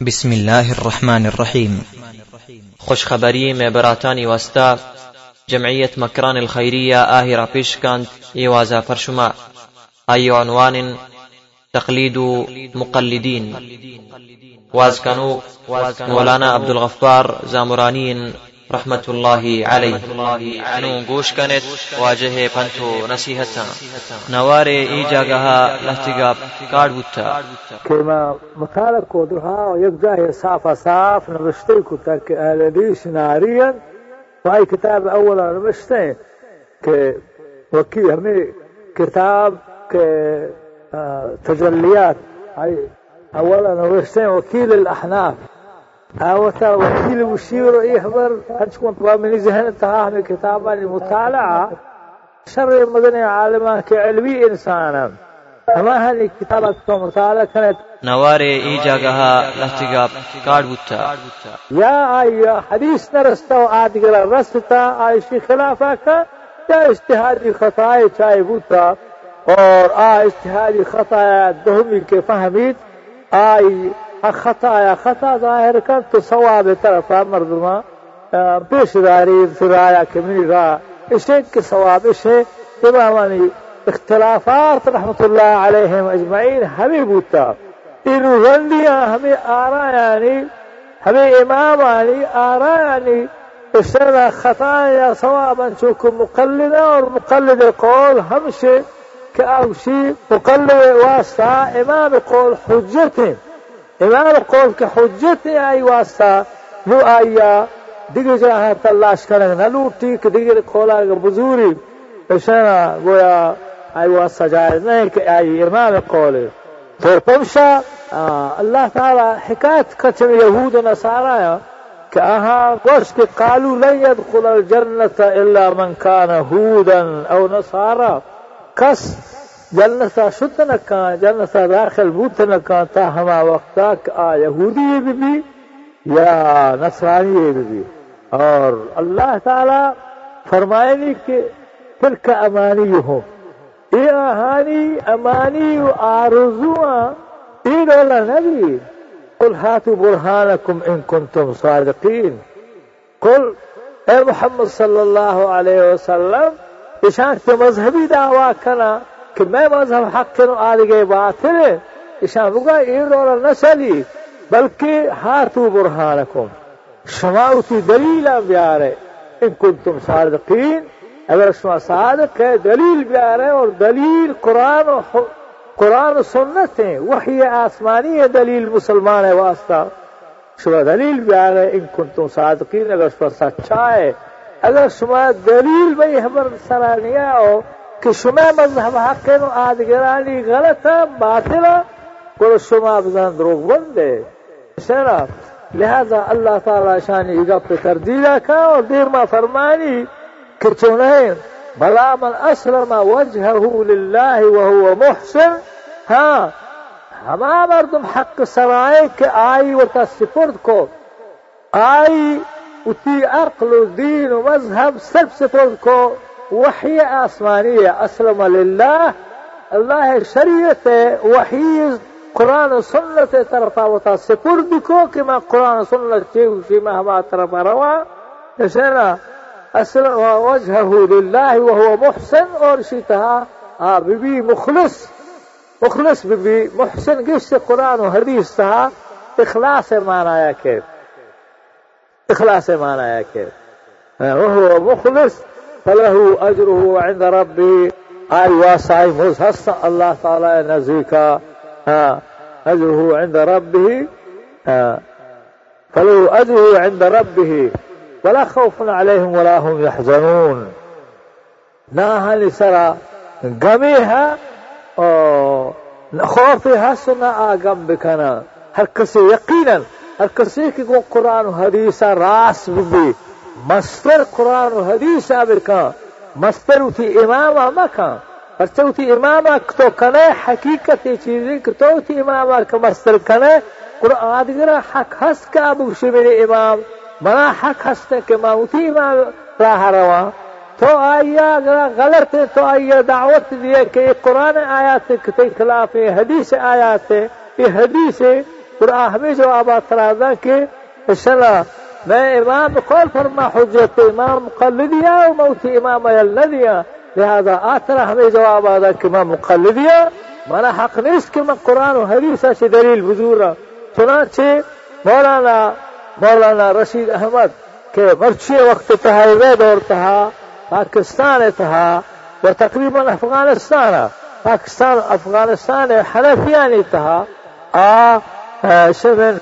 بسم الله الرحمن الرحيم خوشخبری مێبەراتانی وەستا جمعية مكران الخيرية آهرة بيشكاند إيوازا فرشما أي عنوان تقليد مقلدين وازكانو مولانا عبد الغفار زامرانين رحمة الله عليه نو گوش کنید واجه پنتو نصیحتا نوار ای جاگها لحتگاب کار بودتا که ما مطالعه کودرها یک جای صاف صاف نوشته کتا که أهل حدیث ناريا وهي كتاب أولا نوشته که وكي همي كتاب كتجليات هاي أولا نوشته وكيل الأحناف. هاوتا وكيل مشير يخبر أنتم من ذهن تهاهم كتابا لمطالعة شر مدني عالما كعلمي إنسانا أما هذه كتابة مطالعة كانت نوار ای جاگها لحتگاب کار بودتا يا أي حديث نرستا وآدقر رستا آي شي خلافة کا يا اجتهادي خطايا چاي بوتا. اور آ اجتهادي خطايا دهمي فهمید آي خطايا خطا ظاهر کن تو ثواب طرفا مردما پیش داری فرایا کمی را اشے کے ثواب اشے امامانی اختلافات رحمت اللہ علیہم اجمعین ہمیں بوتا. ان رندیاں ہمیں آرا یعنی ہمیں امام یعنی آرا یعنی اشترى خطايا ثوابا شوك مقلدة والمقلد القول همشي كأوشي مقلد واسطة إمام القول حجته إمام القول كحجته أي واسطة نو آيا دیگر جاها تلاش کرنگ نلوٹی کہ دیگر قولا اشنا گویا ای واسطہ جائز نہیں کہ ای امام قول تو پمشا اللہ تعالی حکایت کچھ یہود و نصارا کہ أها گوش کہ قالوا لن يدخل الجنة إلا من كان هودا أو کس جنتا شد نہ کہاں جنتا داخل بوت نہ کہاں تا ہما وقتا کہ آ یہودی بھی بھی یا نصرانی بھی اور اللہ تعالی فرمائے نہیں کہ تلك امانيهم اي اهاني اماني وارزوا اي ولا نبي قل هاتوا برهانكم ان كنتم صادقين قل اے محمد صلی اللہ علیہ وسلم اشان کے مذہبی دعویٰ کنا۔ کہ میں مذہب حق کے آدھگے باطل ہے اشان بگا ایر دولا نسلی بلکہ ہاتو برہانکم شماؤتی دلیل بیارے۔ ان کنتم صادقین، اگر شما صادق ہے دلیل بیارے اور دلیل قرآن و قرآن و سنت ہے وحی آسمانی ہے دلیل مسلمان ہے واسطہ۔ شما دلیل بیارے، ان کنتم صادقین، اگر شما سچا ہے اگر شما دلیل بھئی خبر سرانیہ ہو کہ شما مذہب حق نو آدگرانی غلط ہے باطل ہے اور شما بزن دروغ بند شرا لہذا اللہ تعالی شانی اجاب پہ تردیدہ کا اور دیر ما فرمانی کہ چونہیں، بلا من اسلم وجهه لله وهو محسن۔ ہاں ہما مردم حق سرائے کہ آئی و سپرد کو، آئی اتی عقل و دین و مذہب سب سپرد کو۔ وحی آسمانی أسلم للہ اللہ شریعت وحی قرآن و سنت طرفا وتا سپرد کو میں قرآن چیو شی میں ہما طرف روا. نشنا أسلم وجهه لله وهو محسن اور شیتها آ بی مخلص. مخلص بی محسن گشت قرآن و حدیث تها إخلاص معنایا کہ اخلاص معنایا کہ وهو مخلص. فله أجره عند ربه آي واسعي مزهس الله تعالى نزيكا أجره عند ربه فله أجره عند ربه ولا خوف عليهم ولا هم يحزنون. ناها لسرى قميها خوفها سنة آقم بكنا هر کسی یقینا هر کسی که قرآن حدیث راس ببی مستر قرآن و حدیث برکا مستر اتی امام مکا پرچه اتی امام تو کنے، حقیقت چیزی کہ تو اتی امام کا مستر کنے، قرآن دیگر حق ہست کا بگشی میرے امام بنا حق ہست کہ ما اتی امام راہ روا۔ تو آیا اگر غلط ہے تو آیا دعوت دیے کہ یہ قرآن آیات ہے کہ خلاف ہے حدیث آیات ہے۔ یہ حدیث ہے، قرآن ہمیں جوابات ترازا کہ السلام إمام قول فرما حجت إمام مقلدیا و موت إمام الذیا لہذا آترا ہمیں جواب آدا کہ میں مقلدیا مانا حق نیست کہ میں قرآن و حدیث سے دلیل مولانا مولانا رشید احمد کہ مرچی وقت تہا دور تہا پاکستان تہا و تقریبا افغانستان. پاکستان افغانستان حنفیانی تہا آ شمن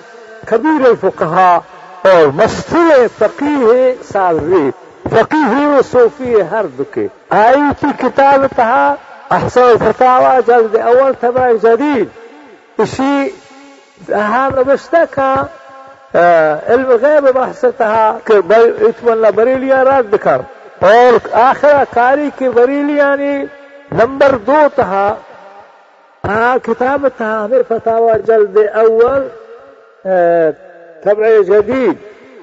كبير الفقهاء او مشهور فقیه سالوی فقیه و صوفی هر دو که آئی کی کتاب تها احسان فتاوا جلد اول تبع جدید۔ اشی هم نوشته که علم غیب بحث تها که اتمنى بریلیا رد کرد اور آخر کاری کی بریلی یعنی نمبر دو تھا ہاں کتاب تھا ہمیں فتح جلد اول تبع جديد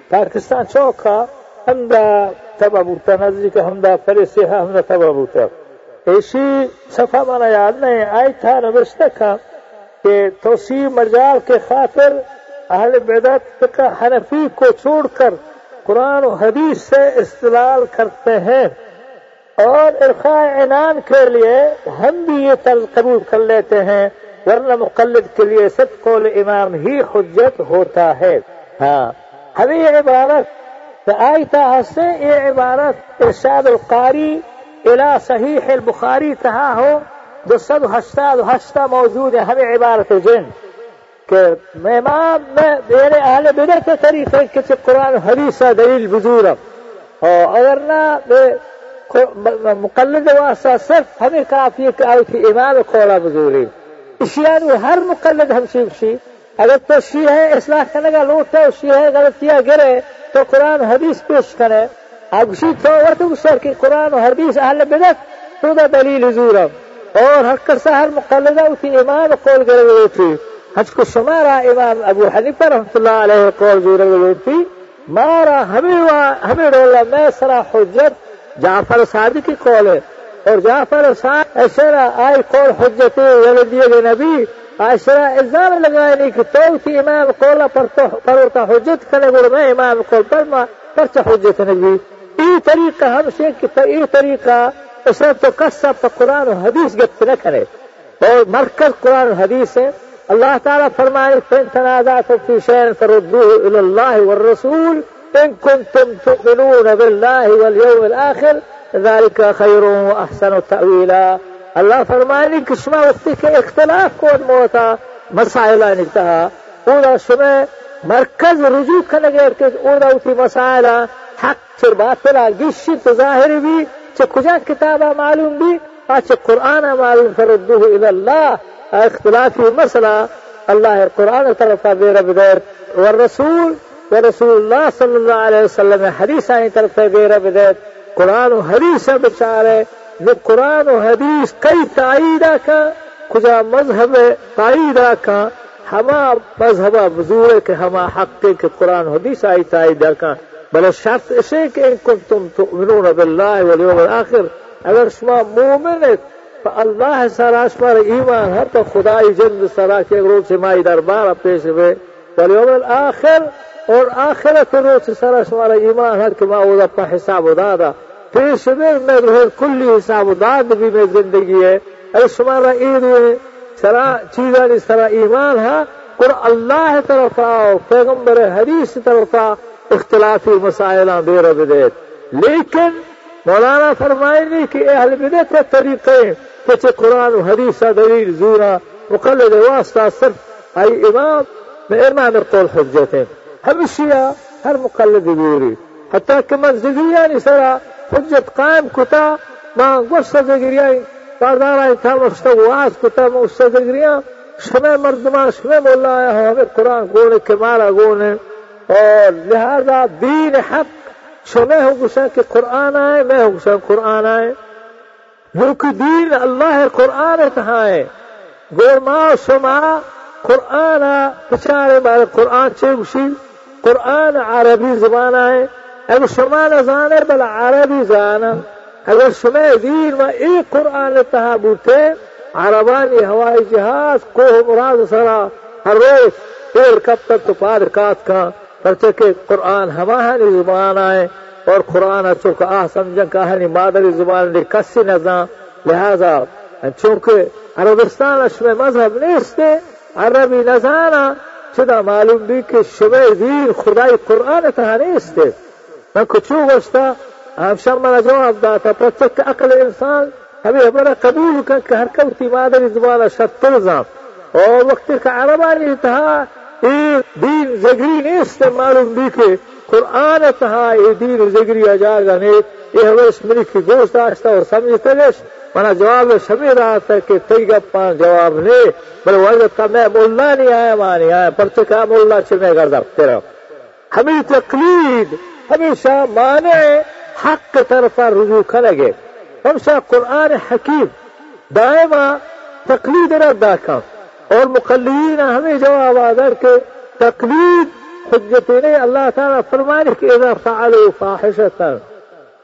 پاکستان چوکا همدا تبع بوتا نزدیک همدا فریسی همدا تبع بوتا۔ ایسی صفحہ مانا یاد نہیں، آئی تھا نوشتہ کا کہ توسیع مجال کے خاطر اہل بدعت فقہ حنفی کو چھوڑ کر قرآن و حدیث سے استدلال کرتے ہیں۔ اور ارخاء عنان کے لیے ہم بھی یہ طرز قبول کر لیتے ہیں۔ ورنہ مقلد کے لیے سب قول امام ہی حجت ہوتا ہے۔ ہاں ہمیں یہ عبارت تھا سے یہ عبارت ارشاد القاری إلى صحیح البخاری تہا ہو جو سب ہستا ہستا موجود ہے۔ ہمیں عبارت جن کہ امام میں میرے اہل بدر کے طریقے کہ قرآن حدیث دلیل بزرگ۔ اور اگر نہ مقلد واسطہ صرف ہمیں کافی ہے کہ آئی تھی امام کولا ہر مقلد ہم سیکھ سی اگر تو شی ہے، اصلاح کرنے کا لوٹ ہے شی ہے غلطیاں گرے، تو قرآن حدیث پیش کرے۔ اب شی تو ورتو سر کہ قرآن و حدیث اہل بدت تو دا دلیل حضور اور حق کر ہر مقلدہ اسی امام قول کرے ہوئے تھی۔ حج کو شمارا امام ابو حنیفہ رحمۃ اللہ علیہ قول زور ہوئے تھی۔ مارا ہمیں ہمیں رولا میں سرا حجت۔ جعفر صادق کی قول ہے۔ اشرا آئی قول حجت ولدی نبی اشرا الزام لگائے نہیں کہ تو تھی إمام قولا پر حجت گور میں إمام قول پر ما پر حجت نبی ای طریقہ ہم سے کہ ای طریقہ اس نے تو کسب تو قرآن و حدیث گفت نہ کرے اور مرکز قرآن و حدیث ہے اللہ تعالیٰ فرمائے فإن تنازعتم في شيء فردوه إلى الله والرسول إن كنتم تؤمنون بالله واليوم الآخر ذلك خير وأحسن تأويلا. الله فرمائے کہ شما وقتی اختلاف کون موتا. مسائل انتہا أولا شما مرکز رجوع گئے کہ اولا اتی مسائل حق چر باطلا تو ظاہر بھی چه کجا کتابا معلوم بھی آچه قرآن معلوم فردوه إلى الله اختلافی مسئلہ. اللہ قرآن طرف بیر بدر. والرسول ورسول الله صلى الله عليه وسلم حديث عن طرف بیر بدر. कुरान हदीस से बचा रहे न कुरान हदीस कई तइदा का खुदा मजहब तइदा का हमा मजहब बजूर के हमा हक के कुरान हदीस आई तइदा का بل شرط اسی که این کنتم تؤمنون بالله و اليوم الاخر اگر شما مؤمنت پا الله سرا شما را ایمان حتی خدای جند سرا که روز شمای دربار پیش به و اليوم الاخر اور آخرت روز سرا شما را ایمان حتی که ما اوضا پا حساب دادا۔ پیش میں میں روح کلی حساب داد بھی میں زندگی ہے۔ اگر شمارا عید سرا چیزانی سرا ایمان ہے۔ قر اللہ طرف آؤ، پیغمبر حدیث طرف آؤ، اختلافی مسائل بیر بدیت لیکن مولانا فرمائے نہیں کہ اہل بدت کے طریقے کچھ قرآن و حدیث دلیل زورا مقلد واسطہ صرف۔ ای امام، میں امام قول حجت ہیں۔ ہمیشہ ہر مقلد بوری حتیٰ کہ من زگریانی سرا حجت قائم کتا، ما گوشت زگریانی بازار تھا مستواز کتا، ما اس زگریان شمع مردمان، شمع مولا آیا ہمیں قرآن گونے کے مارا گونے۔ اور لہذا دین حق، شمع ہو گسا کہ قرآن آئے، میں ہو گسا قرآن آئے۔ ملک دین، اللہ قرآن کہاں ہے؟ گورما شما، قرآن بچارے بارے قرآن چیگوشی قرآن عربی زبان آئے۔ اگر شما نزانر بل عربی زانم، اگر شما دین و ای قرآن تها بوته عربانی هوای جهاز کوه مراد سرا هر روز پیر کب تک تو پار کات کا، پرچہ کہ قرآن ہماری زبان آئے، اور قرآن اچھو کا آہ سمجھن کا ہنی مادری زبان لی کسی نزان لہذا چونکہ عربستان اشم مذہب نیستے، عربی نزانا، چدا معلوم بھی کہ شبہ دین خدای قرآن تہا نیستے۔ فكتشو وستا أبشر ما جواب داتا، پر چک اقل انسان هبي برا قبول كان كهركوتي ما أدري زبالة شطرزا أو وقت ای دین زگری نیست، معلوم استعمال بيك قرآن انتهى ای دین زگری اجار غني ای وش ملك کی گوشت آشتا اور سمجھتا لیش منا جواب شمی رہا تھا کہ تیگا پان جواب نے بلے وجہ کا میں مولا نہیں آیا مانی آیا. پرچے کا بولنا چھ میں گردہ تیرا. ہمیں تقلید ہمیشہ معنی حق طرف رجوع کریں گے۔ ہمیشہ قرآن حکیم دائمہ تقلید ردا کا اور مقلدین ہمیں جواب آدر کے تقلید حجت نے اللہ تعالیٰ فرمانے کے اذا فعلوا فاحشتا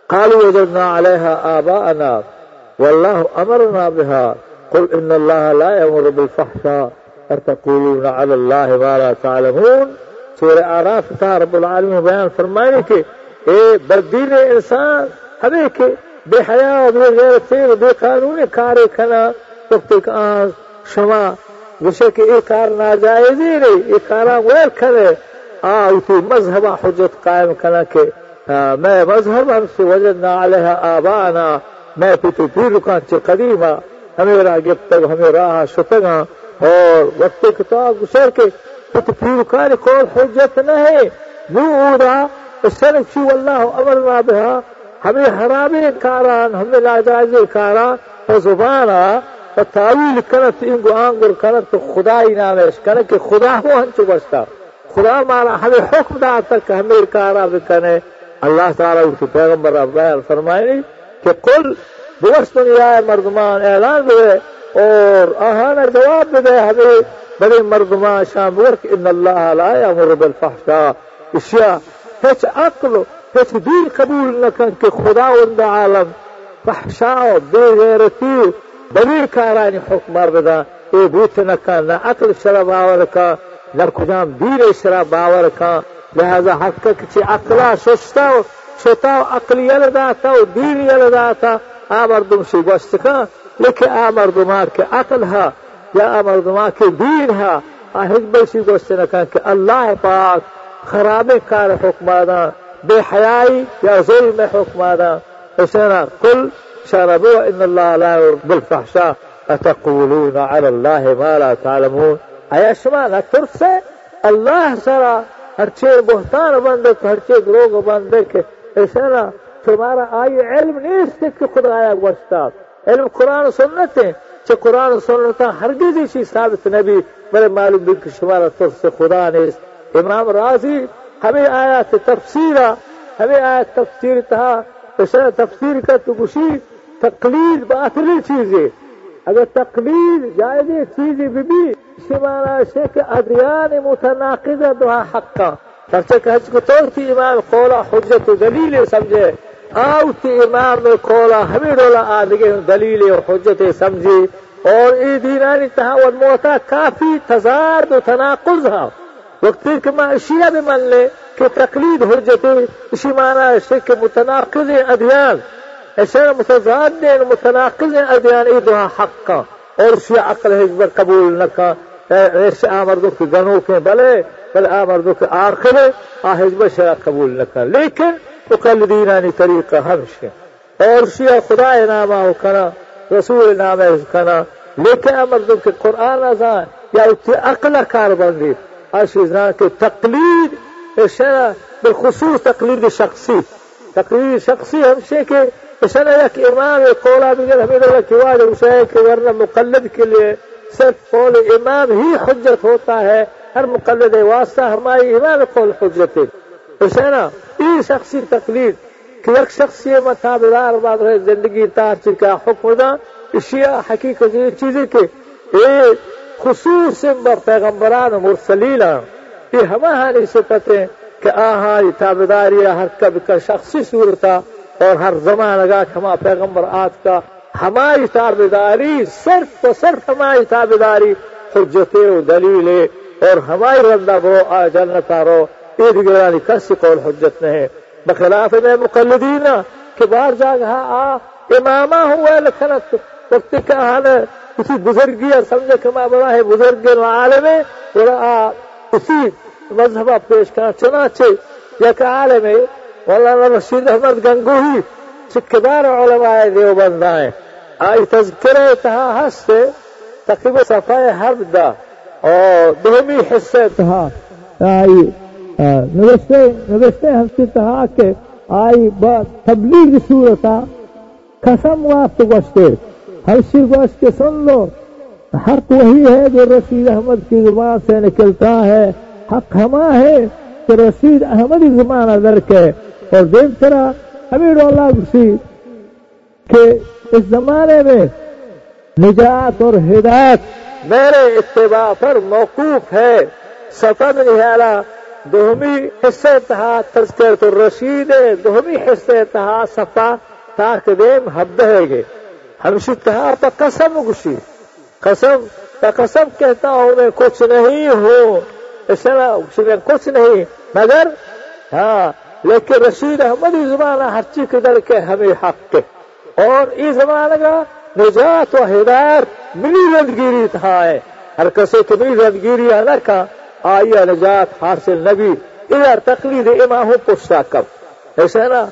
قالوا وجدنا عليها آباءنا والله امرنا بها۔ قل ان الله لا يأمر بالفحشاء تقولون على الله ما لا تعلمون؟ سورہ آراف تھا رب العالمین بیان فرمائے کہ اے بردین انسان، ہمیں کہ بے حیاء و بے غیرت سے بے قانون کار کھنا وقت آنس شما گوشے کہ اے کار ناجائزی ہی نہیں اے کارا غیر کھنے آئی تو مذہبہ حجت قائم کھنا کہ میں مذہب ہم سے وجدنا علیہ آبانا، میں پی تو پیر رکان چے قدیمہ۔ ہمیں راہ گفتگ ہمیں راہ شتگا اور وقت کتاب گسر کے تكفير كان كون حجة نو نورا السلك شو والله أمر ما بہا ہمیں حرامی کاران، ہمیں لاجائز کاران۔ و زبانا و تعویل کرت انگو آنگر کرت خدا ہی نامش کرت کہ خدا ہو ہنچو بستا۔ خدا مارا، ہمیں حکم دا تک ہمیں کارا بکنے اللہ تعالیٰ اور اٹھی پیغمبر رب بیان فرمائنی کہ قل بوستن یا مردمان اعلان دے اور آہانا جواب دے ہمیں بلے مردما شام ورک ان اللہ لا یامر بالفحشاء. اشیاء هیچ عقل هیچ دین قبول نکن که خداوند عالم فحشا و بیغیرتی بلیر کارانی حکمار بدن. ای بوت نکن نه عقل شرا باور کن نه کدام دین شرا باور کن. لہذا حق که چی عقلا شستا و شتا و عقل یل داتا و دین یل داتا. آ مردم شی گوشت کن لیکن آ مردمان که عقل ها يا دین ہا آ حزب سی گوشت نہ الله کہ اللہ پاک خراب کار حکمانا بے حیائی یا ظلم حکمانا حسنا قل شربوا إن الله لا يرد الفحشاء أتقولون على الله ما لا تعلمون. أي شما نہ الله سے هرشي بهتان ہر هرشي دروغ بند ہر چیز آي آئی علم نہیں کہ خدا آیا گوشتا علم قرآن و چه قرآن و سنتا هرگز ایشی ثابت نبی بله معلوم بین که شما را طرف خدا نیست. امام رازی همه آیات تفسیر همه آیات تفسیر تها بشر تفسیر کا تو گوشی تقلید باطلی چیزی. اگر تقلید جائز چیزی بھی بھی شمارا شیخ ادریان متناقض دوها حق کا ترچہ کہ حج کو طور تھی امام قولا حجت و دلیل سمجھے آوتی امام قولا حمید اللہ آدھگے دلیل اور حجت سمجھے۔ اور ای دینانی تہا والموتا کافی تضاد و تناقض ہا وقت کہ ما اشیاء بمن لے کہ تقلید حجت اسی معنی ہے کہ متناقض ادیان۔ ایسے متضاد دین، متناقض ادیان، ای دوہا حق کا۔ اور اسی عقل حجبر قبول نکا ایسے آمردوں کی گنوں کے بلے، بل آمردك آخره آهز شرع قبول نکن لیکن مقلدینانی طریقہ ہمشہ اور شیعہ خدا نامہ کنا، رسول نامہ کنا لیکن امردوں کے قرآن ازان یا اتنی عقل کار بندی۔ آشیزنا کے تقلید شرع، بالخصوص تقلید شخصی۔ تقلید شخصی ہمشہ کے شرع یک امام قولا بگر حمید اللہ کی واجب اسے کہ ورنہ مقلد کے لیے صرف قول امام ہی حجت ہوتا ہے۔ هر مقلد واسطه ہماری امام قول حجت حسینا ای شخصی تقلید که یک شخصی مطابدار بعد زندگی تار چکا حکم دا؟ اشیاء حقیقت یہ چیزیں کہ اے خصوص بر پیغمبران و مرسلین یہ ہمیں ہانی صفتیں کہ آہا ای تابداری ہر کب کا شخصی صورتا اور ہر زمان اگا کہ ہما پیغمبر آت کا ہماری تابداری صرف و صرف ہماری تابداری حجتے و دلیلے اور ہماری رندہ برو آ جنتا رو ایک کسی قول حجت نہیں بخلاف میں مقلدین کہ باہر جا کہا آ، امامہ ہوا لکھنت۔ وقت کا حال ہے؟ کسی بزرگی اور سمجھے کہ ماں بڑا ہے بزرگ عالم ہے اسی مذہب پیش کرنا چنانچہ یک عالم ہے، مولانا رشید احمد گنگوہی چکدار علماء دیوبند آئے آئی تذکرہ تہا ہستے تقریباً صفحہ حرب دا اور دومی حصہ تہا آئی نوشتے ہم سے تہا که آئی با تبلیغ صورتا قسم وافت گوشتے۔ ہر شیر گوشت کے سن لو حق وہی ہے جو رشید احمد کی زبان سے نکلتا ہے۔ حق ہما ہے کہ رشید احمد زبان ادر کے۔ اور دیکھ طرح امیر اللہ گسی کہ اس زمانے میں نجات اور ہدایت میرے اتباع پر موقوف ہے۔ سفر اعلیٰ دومی حصہ تہا تذکرت الرشید دومی حصہ تہا صفا تاک دیم حب دہے گے۔ ہمشی تہا پا قسم گشی قسم، پا قسم کہتا ہوں میں کچھ نہیں ہوں۔ اس میں کچھ نہیں، مگر ہاں لیکن رشید احمدی زمانہ ہر چیز کے در کے ہمیں حق کے۔ اور یہ زمانہ کا نجات و ہدایت ملی رندگیری تھا ہے۔ ہر کسی کی ملی رندگیری ہے کا آئی نجات حاصل نبی ادھر تقلید اماموں کو کب ایسے نا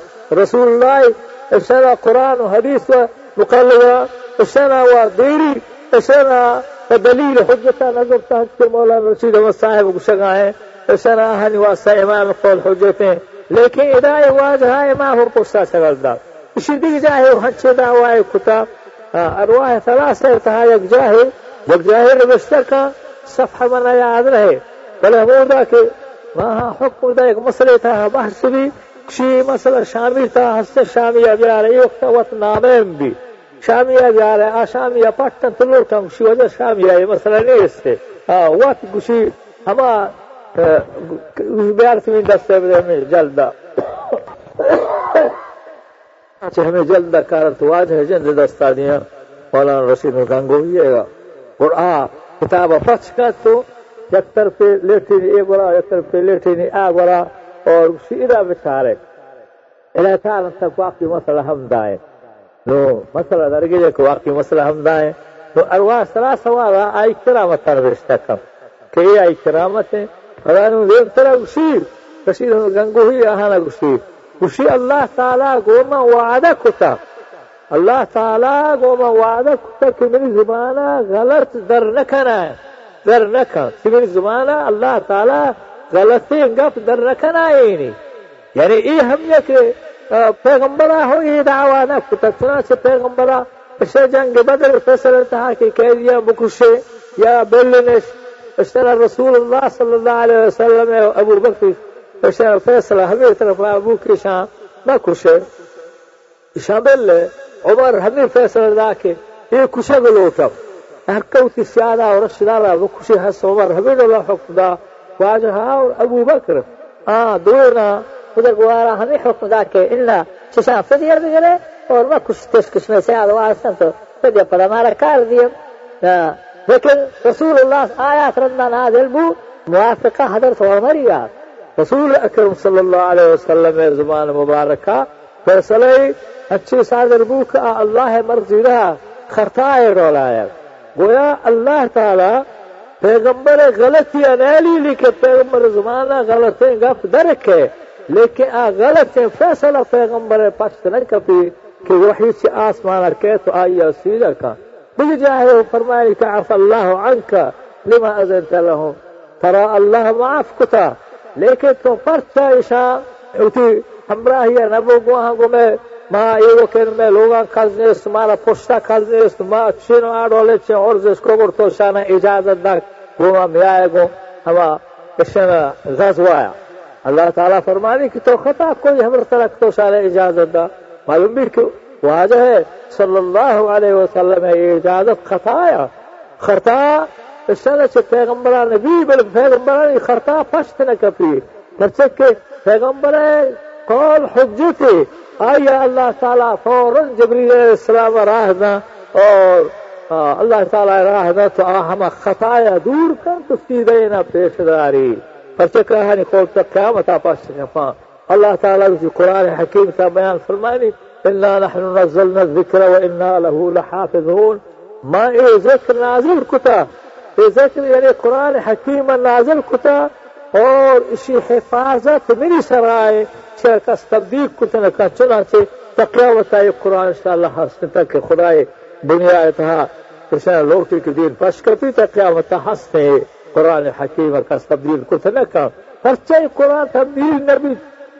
رسول اللہ، ایسے نا قرآن و حدیث مقلدہ، ایسے نا وہ دیری نا دلیل حجت نظر تحت کے مولانا رشید احمد صاحب گشگاہیں ایسے نا ہنواسہ امام قول حجتیں لیکن ادائے واجہ امام اور پرسا سے وزدار اسی دیگه جاهی و هنچه دعوای کتاب ارواح ثلاثه تا یک جاهی یک جاهی نوشته که صفحه من یاد رہے۔ بلے وہ کہ وہاں حکم دا ایک مسئلہ تھا، بحث بھی، کسی مسئلہ شامی تھا ہستے شامی جا ہے ایک وقت نامین بھی۔ شامی جا رہے آشامی پٹن تلور کم کسی وجہ شامی یہ مسئلہ نہیں اس سے۔ ہاں، وقت کسی ہما بیارت میں دستے بھی ہمیں جلدہ اچھا ہمیں جلدہ کارت واجہ جند دستا دیا مولانا رشید گنگوی ہے گا۔ اور آ، کتاب فتح کا تو یک طرف لیٹھی نہیں، ایک بڑا ایک طرف لیٹھی نہیں، آ بڑا اور سیدھا بچارے الہتان تک واقعی مسئلہ ہم دائیں نو، مسئلہ درگیلے کو واقعی مسئلہ ہم دائیں نو، ارواح سلا سوارا آئی کرامت رشتہ کم کہ یہ آئی کرامت ہے، اور انو دیر طرح گسیر کسیر ہم گنگو ہی آہانا گسیر گسیر اللہ تعالیٰ گوما وعدہ کتا۔ اللہ تعالیٰ گوما وعدہ کتا کہ میری زبانہ غلط در نہ ہے در نکن سبیل زمانا اللہ تعالی غلطی انگف در نکن آئینی یعنی ای هم یک آه، پیغمبرا ہو یہ دعوی نکو کتا چنانچہ پیغمبرا پشہ جنگ بدر فیصل انتہا کی قیدیہ بکشے یا بلنش. اشترى رسول اللہ صلی اللہ علیہ وسلم ابو بکر اشترى فیصل حمیر طرف ابو كشان ما كشه شامل عمر حمير فيصل ذاك إيه كشه بالوطف halkowtiisii adaa odhan shidaalaada ku shiihasomar habeenoo loo xukmaa waajahaa abu bakr duwiirna hudar waaraa hamii xukmadaake inna sisaafad yarmigale oon markuskishkishmaysay aad waarsanto dadya badamaala kaardiya lakin rasuulullah aayaad radnaan aadeel buu muwaafiqa hadarta hormariya rasuul akram sala allahu alayh wasalam ee zamaana mubaaraka bersalay antiis aadeel buuka ah allahe mardiidaha khartaaye roolaayeen گویا اللہ تعالی پیغمبر غلطی انیلی نیلی لکھے پیغمبر زمانہ غلط ہے گف درکے لیکن آ غلط فیصلہ پیغمبر پشت نہ کپی کہ وحی سے آسمان رکھے تو آئی اور سیدھا کا۔ بجی جاہے وہ فرمائے کہ عف اللہ عنکا لما اذنت لہم۔ ترا اللہ معاف کتا، لیکن تو پرچا عشاء اتی ہمراہی نبو گوہاں گو میں Ma evo krenme Logan kaznesi, mala pošta kaznesi, ma čino adoleće orze skobor to šana icazet da gumam jajegu, ama išena zazvaja. اللہ تعالیٰ فرمانے کہ تو خطا کوئی ہمر ترک تو شان اجازت دا۔ معلوم بھی کہ واجہ ہے صلی اللہ علیہ وسلم ہے یہ اجازت خطایا خطا اشارہ چھ پیغمبران نبی بل پیغمبران خطا پشت نہ کپی۔ پرچک پیغمبر قول حجتی آیا اللہ تعالی فوراً جبریل علیہ السلام راہ دا اور اللہ تعالیٰ راہ نہ تو ہم خطایا دور کر تو سیدھے پیش داری۔ پرچہ کہانی کھول تک قیامت پاس پا اللہ تعالیٰ کی قرآن حکیم کا بیان فرمانی إنا نحن نزلنا الذكر وإنا له لحافظون۔ ما إيه ذكر نازل كتا إيه ذكر يعني قرآن حكيم نازل كتا شیخ تصدیق کتنے کا چنا چھے تقیہ بتائی قرآن انشاءاللہ ہر سنتا کہ خدای دنیا اتہا کرشن لوٹی کے دین پش کرتی تقیہ بتا ہستے قرآن حکیم کا تبدیل کتنے کا پرچہ قرآن تبدیل نبی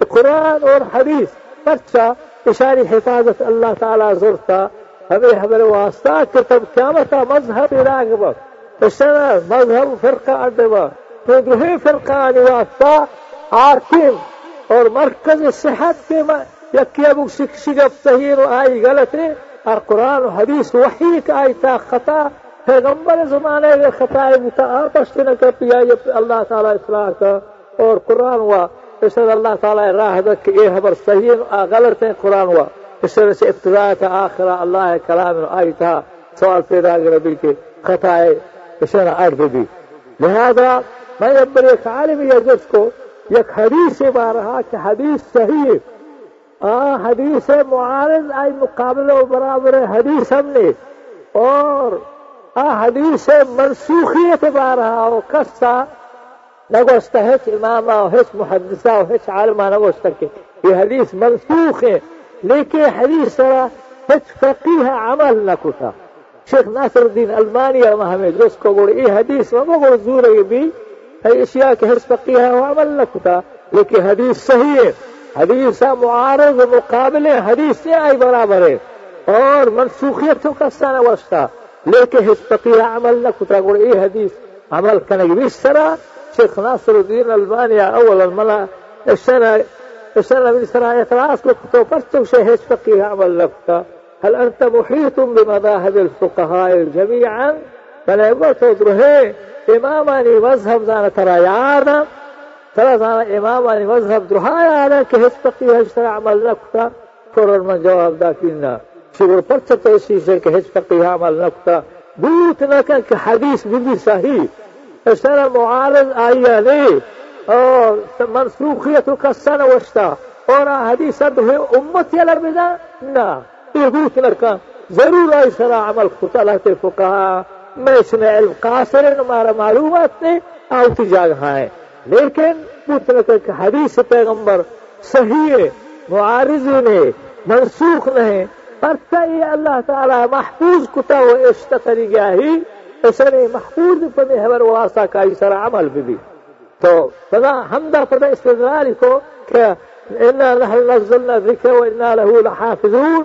قرآن اور حدیث پرچہ اشاری حفاظت الله تعالی زرتا ہمیں ہمارے واسطہ کہ تب قیامت مذہب علاق بک اشنا مذہب فرقہ اڈے بک تو دوہی فرقہ آنی واسطہ عارفین اور مرکز صحت کے یقیب شگفت آئی غلطی اور قرآن و حدیث وحی کا آئی تا خطا، پیغمبر زمانے میں خطا متعارف نہ کر پیا، یہ اللہ تعالیٰ اصلاح کا۔ اور قرآن ہوا، اس اللہ تعالیٰ راہ دک یہ خبر صحیح آ غلط ہیں قرآن ہوا۔ اس نے سے ابتدا تھا آخرا اللہ کلام آئی تھا سوال پیدا کے نبی کے خطا ہے اس نے آٹھ دی۔ لہذا میں اب ایک عالمی یہ کو یک حدیثی بارها کہ حدیث صحیح آ، حدیث معارض آئی مقابلہ و برابر حدیث ہم نے۔ اور آ، حدیث منسوخیت بارها و کستا نگوشتا ہے کہ امام آو ہیچ محدثہ و ہیچ عالمہ نگوشتا کے یہ حدیث منسوخ ہے۔ لیکن حدیث سرا ہیچ فقیہ عمل نہ کتا۔ شیخ ناصر الدین المانی ہمیں درست کو گوڑی یہ حدیث مگو گوڑ زورے بھی۔ ہے بھی ہے اشیاء کے ہیچ فقیه و عمل نکتا لیکن حدیث صحیح ہے حدیث معارض مقابل حدیث سے آئی برابر. اور منسوخیت کا سانہ وستا لیکن ہیچ فقیه عمل نکتا گوڑ یہ حدیث عمل کنگ بھی اس طرح ناصر الدين البانيا أول الملا السنة السنة من سنة إخلاص لكتو فرتو شيء فقيه عمل لك. هل أنت محيط بمذاهب الفقهاء جميعا بەڵێ تۆ درهێ ئێمامانی وەز هەمزانە تەڕایاردە تەرەزانە ئێمامانی وەز هەب درهایانە کە هیچ تەقی هەشتە عمل نەکوتە تۆڕمە جوابداکردە شغل پەرچە تەسیژێک کە هیچ تەقی هامەل نەکوتە بوتنەکەن کە حەدیث بندی صحیح. هشتنا معارض آياني أو آه، منسوخية كالسنة وشتا. أنا حديث ده أمتي لرمدا لا يقول لك ضرورة شرع عمل قتلة الفقهاء میں اس اسماعیل قاصر ہمارا معلومات نے آؤتی جا رہا ہے۔ لیکن پوچھنے تک حدیث پیغمبر صحیح ہے، معارض نے، منسوخ نہیں پرچہ یہ اللہ تعالی محفوظ کتا ہو عشت کری گیا ہی اسر محفوظ پنے حبر واسطہ کا اسر عمل بھی بھی تو فضا حمدہ فضا استدلال کو کہ انا نحن نزلنا ذکر و انا لہو لحافظون۔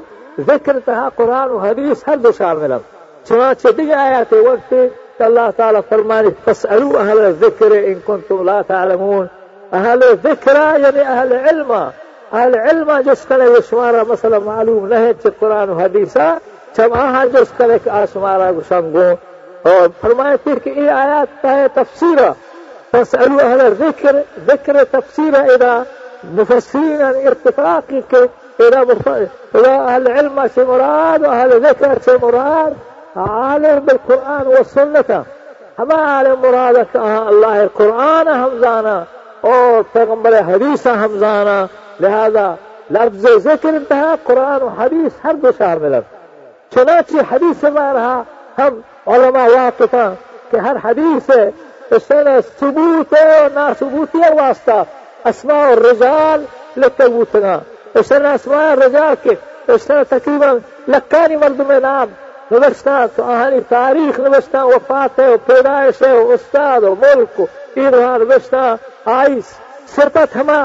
ذکر تہا قرآن و حدیث ہر دو شامل ہم سمعت digne آيات uopšte الله تعالى فرماني فاسألوا أهل الذكر إن كنتم لا تعلمون. أهل الذكرى يعني أهل علم. أهل علم جسكنا كله مثلا معلوم نهج القرآن وحديثا جماعة جس كله آشمارا شمغو فرماني فرمائے آيات کہ یہ فاسألوا أهل الذكر ذكر تفسيرا إذا مفسرين ارتفاقك إلى, مف... إلى أهل العلم شي مراد وأهل الذكر شي مراد. عالم بالقرآن والسنة. ہما عالم مرادك آه الله القرآن قرآن أو جانا اور پیغمبر حدیث ہم لہذا لفظ ذکر انتہا قرآن و حدیث ہر دو شہر میں لفظ چنانچہ حدیث سے میں ہم علماء یاد کرتا کہ ہر حدیث اس نے ثبوت و ناثبوتی واسطہ. اسماء الرجال لتبوتنا اس نے اسماء الرجال کے اس نے تقریبا لکانی مردم نام. نوشتہ کہانی تاریخ نوشتہ، وفات و پیدائش و استاد و ملک ایران نوشتہ۔ آئیس، سرپت ہما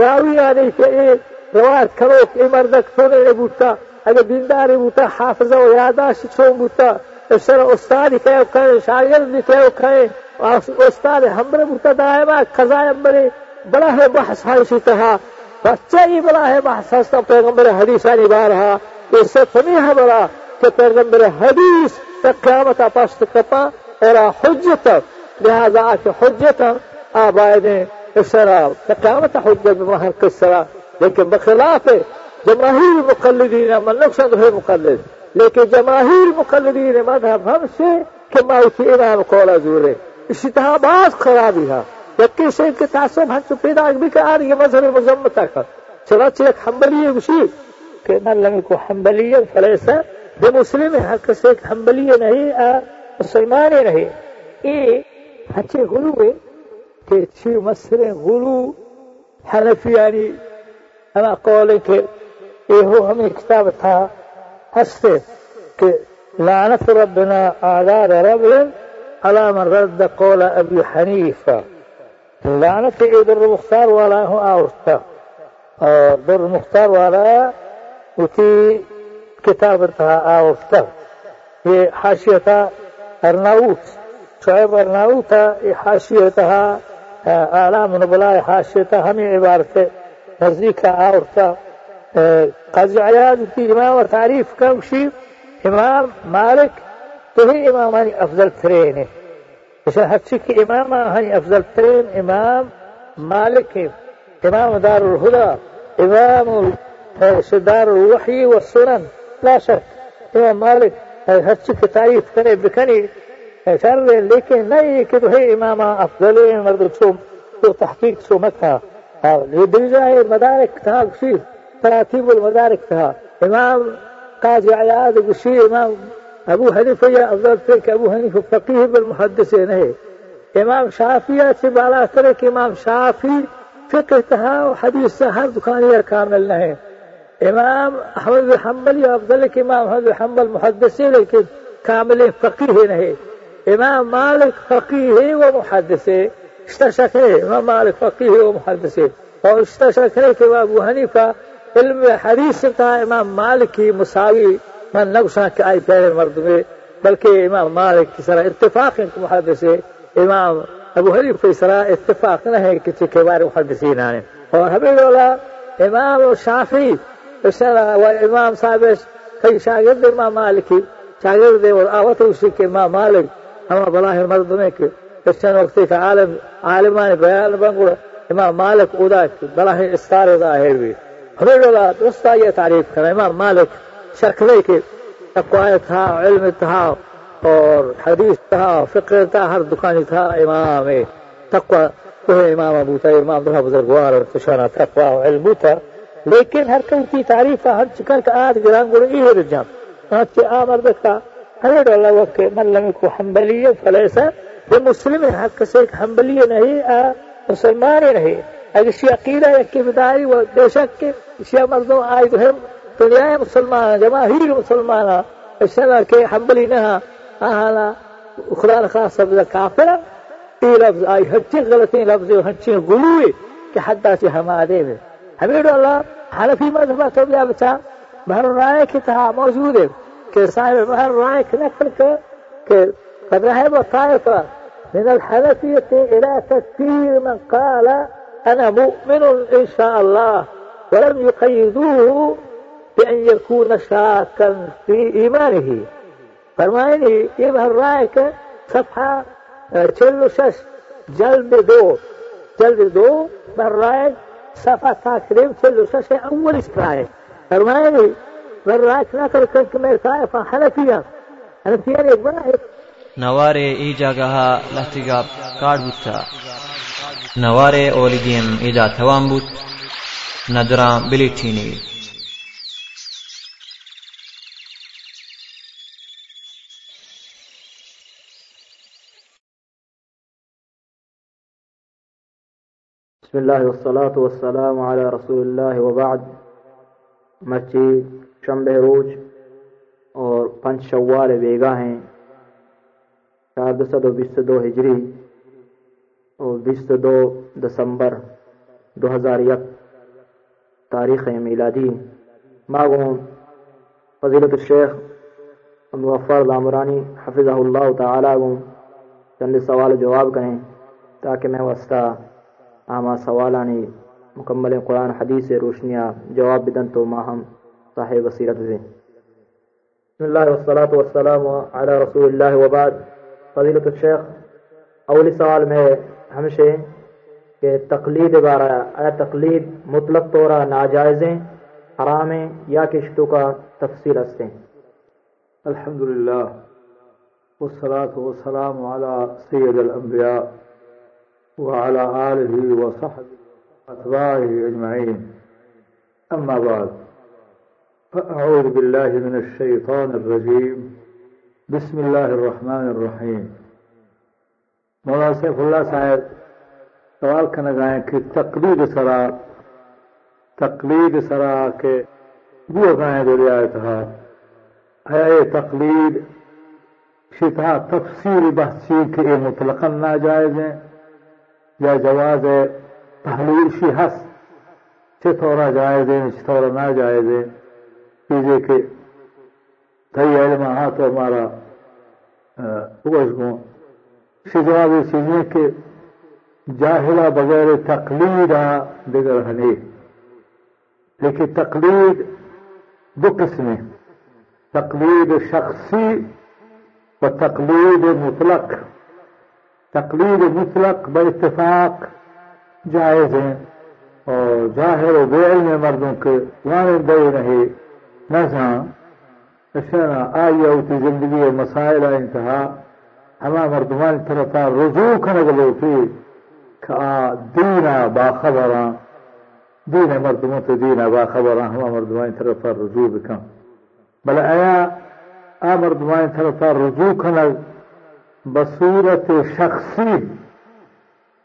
راوی آنے کے ایک روایت کرو کہ مردک تونے نے بوتا، اگر دیندار بوتا، حافظہ و یاداشت چھو بوتا سر استاد کہے کہے شاگرد کہے کہے استاد ہمرے بوتا دائما قضاء ہمرے بڑا ہے بحث حاصل تھا بچہ ہی بڑا ہے بحث پیغمبر حدیثانی بارہا، یہ سب نہیں ہے بڑا کہ پیغمبر حدیث تک قیامت پشت کپا اور حجت، لہذا آکے حجت آبائے نے اسرا قیامت حجت بمہر کس طرح؟ لیکن بخلاف جماہیر مقلدین من مطلب نقصد ہے مقلد۔ لیکن جماہیر مقلدین مذہب ہم سے کہ مائتی امام قولا زورے اسی طرح بعض خرابی ہے۔ جبکہ اسے کے تعصب ہم سے پیدا بھی کہ آ رہی ہے مذہب مذمتہ کا چنانچہ ایک حنبلی ہے، اسی کہ من لم کو حنبلیت فلیسا به آه، مسلم ها کسی حنبلی نه ای مسلمان نه ای هچه غلو بی که چی مسل غلو حنفیانی يعني اما قول که إيه ایهو همین کتاب تا هسته که لعنت ربنا اعدار رب على من رد قول أبي حنيفة. لعنت إيه در المختار ولا هو آوستا. آه، در المختار ولا وتي كتابتها أوستا هي حاشيتها أرناوت شعيب أرناوت حاشيتها آلام نبلاء حاشيتها هم عبارته. نزدیک آورتا. قاضي عياض في إمام وتعريف كم شيء إمام مالك وهي إمام هني أفضل ترين عشان هتشك إمام هني أفضل ترين إمام مالك إمام دار الهدى إمام دار الوحي والسنن پلاسر تیرا مالک ہر چیز کی تعریف کرے بکنی کر رہے لیکن نہیں کہ تو ہے امام افضل مرد سو، تو تحقیق سو مت تھا یہ مدارک تھا، اسی تراتیب المدارک تھا۔ امام قاضی عیاد اسی امام ابو حنیف یا افضل تھے کہ ابو حنیف فقیہ بالمحدثین ہے امام شافیہ سے بالا کرے کہ امام شافی فقہ تھا، حدیث سے ہر دکان یار کامل نہ ہے إمام أحمد بن حنبل یو افضل إمام أحمد بن حنبل محدث لكن كامل فقيه نهي إمام مالك فقيه ہے اشتشك إمام مالك فقيه ہے و محدث أبو هنيفة علم حديث کا إمام مالك مساوي. من نقصنا كأي آئی پہلے مرد إمام مالك کی اتفاق محدث إمام أبو هنيفة سرا اتفاق نهي كتك بار چکے بارے محدثین آنے إمام الشافعي السنة والإمام صابس كي شاقر ما مالك؟ شاقر دي والآوات آه، وشيك ما مالك. أما بلاه المرض ميك السنة وقتك؟ عالم عالمان بيان بنقول إمام مالك وداك بلاه إستار ظاهر بي. حمد الله دوستا يتعريف كان. إمام مالك شك ليك أقوال تها علم تها وحديث تها فقر تها هر دكان تها. إمامي تقوى. هو إمام أبو تاير إمام ذهب ذرقوار تشانا تقوى علم لیکن ہر کم کی تعریف ہر چکر کا آد گرام گڑ ای ہر جام۔ آج کے آم ارد ڈالا وقت ملمی کو حنبلی فلیسا۔ یہ مسلم حق سے ایک حنبلی نہیں، آ، مسلمان نہیں۔ اگر شیعہ عقیدہ یا کی بدائی و بے شک کے شیعہ مردوں آئی تو ہم دنیا مسلمان جماہیر مسلمان۔ اشنا کے حنبلی نہ ہاں۔ آہانا خدا نخواہ سبزہ کافر۔ یہ لفظ آئی ہر چیز غلطی لفظ ہر کہ حد سے ہم آدھے میں۔ habeenoola xanafi madhabka biyaabta baharuraayka taha mawjuude ke saaib baharuraayka nakalka قد فذهب طائفة من الحنفية إلى كثير من قال أنا مؤمن إن شاء الله ولم يقيدوه بأن يكون شاكا في إيمانه. فرمايني يبهر رأيك صفحة آه، تشلو شش جلب دو. جلب دو من رأيك صفحہ تقریب سلوسش اولش traje. Hermano, برعكس لكن كنت مرتاح فحلفيا أنا في يلي واحد نواره ایجاگها لحتگاب کار بودتا نواره اولیگیم ایدا توان بود ندرام بلیتینی بسم الله والصلاة والسلام على رسول الله وبعد۔ مرچی شمب روج اور پنچ شوال بیگا ہیں۔ چار دسد و بیست دو ہجری اور بیست دو دسمبر دو ہزار یک تاریخ میلادی۔ ماغون فضیلت الشیخ مغفر دامرانی حفظہ اللہ تعالیٰ گوں۔ چند سوال جواب کریں تاکہ میں وسطہ آما سوالانی مکمل قرآن حدیث روشنیا جواب بدن تو ماہم صاحب بصیرت دیں۔ بسم اللہ والصلاة والسلام علی رسول اللہ و بعد فضیلت الشیخ، اولی سوال میں ہمشے کہ تقلید بارہ آیا تقلید مطلق طورا ناجائزیں حرامیں یا کشتو کا تفصیل ہستیں الحمدللہ، والصلاة والسلام علی سید الانبیاء۔ وعلى آله وصحبه وأتباعه أجمعين. أما بعد فأعوذ بالله من الشيطان الرجيم. بسم الله الرحمن الرحيم. مولانا سيف الله صاحب سوال کرنا گائیں کہ تقلید سرا تقلید سرا کے وہ گائیں دو رعایت ہے تقلید شتها تفسیر بحثی کے مطلقا ناجائز ہیں یا جواز تحلیل شی هست چطورا جایزه چطورا ناجایزه چیزی که تی علم ها تو ہمارا بگوش گو شی جواب چیزیں کہ جاہلہ بغیر تقلید دیگر ہنی لیکن تقلید دو قسمیں تقلید شخصی و تقلید مطلق. تقلید مطلق باتفاق جائز ہیں اور ظاہر و بے علم مردوں کے وانے دے نہیں نہ اشنا آئی اوتی زندگی مسائل انتہا ہما مردمان طرفا رجوع کنگ لوٹی کہ دینا باخبراں دین مردموں تو دینا باخبراں ہما مردمان طرفا رجوع بکن بل آیا آ مردمان طرفا رجوع کنگ بصورت شخصی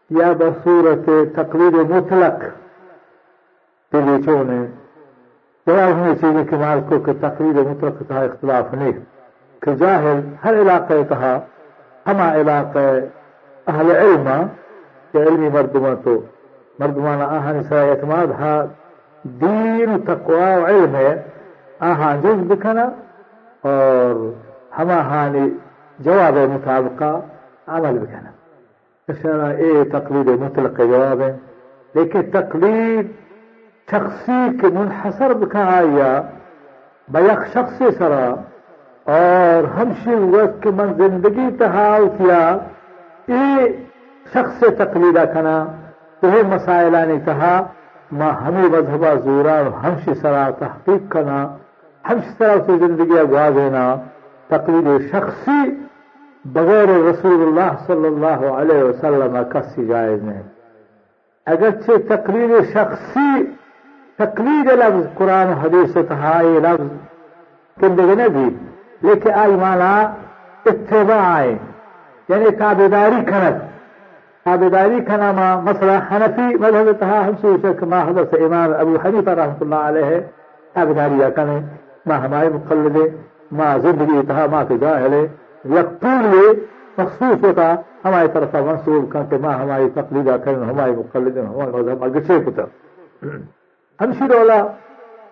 یا بصورت تقلید مطلق پیلیچوں نے جواب ہوئی چیزیں کہ مال کو کہ تقلید مطلق کا اختلاف نہیں۔ کہ جاہل ہر علاقے کہا ہما علاقہ اہل علم یا علمی مردمان تو مردمان آہن سا اعتماد ہا دین، تقوی و علم ہے۔ آہان جز بکنا اور ہما ہانی جواب مطابقہ عمل بکنا اشارہ اے تقلید مطلق جواب تقلید شخصی کے منحصر بکا آیا بیک شخص سرا. اور ہمشی وقت من زندگی تحاو کیا اے شخص تقلیدہ کنا وہ مسائلانی کہا ما ہمیں مذہبہ زورا ہمشی سرا تحقیق کنا ہمشی سرا سے زندگی اگوا دینا تقلید بغیر رسول اللہ صلی اللہ علیہ وسلم کسی جائز نہیں اگرچہ تقریر شخصی تقلید لفظ قرآن حدیث تہائی لفظ کندگی نبی لیکن آئی مانا اتباع یعنی تابداری کنت تابداری کنا ما مثلا حنفی مذہب تہا ہم سوچا کہ ما حضرت امام ابو حنیفہ رحمت اللہ علیہ تابداری کنے ما ہمارے مقلد ما زندگی تہا ما کے جاہلے یقین میں مخصوص ہوتا ہماری طرف منصوب کا کہ ماں ہماری تقلید کرن ہمارے مقلدن ہمارے مذہب اگچے پتر ہمشی رولا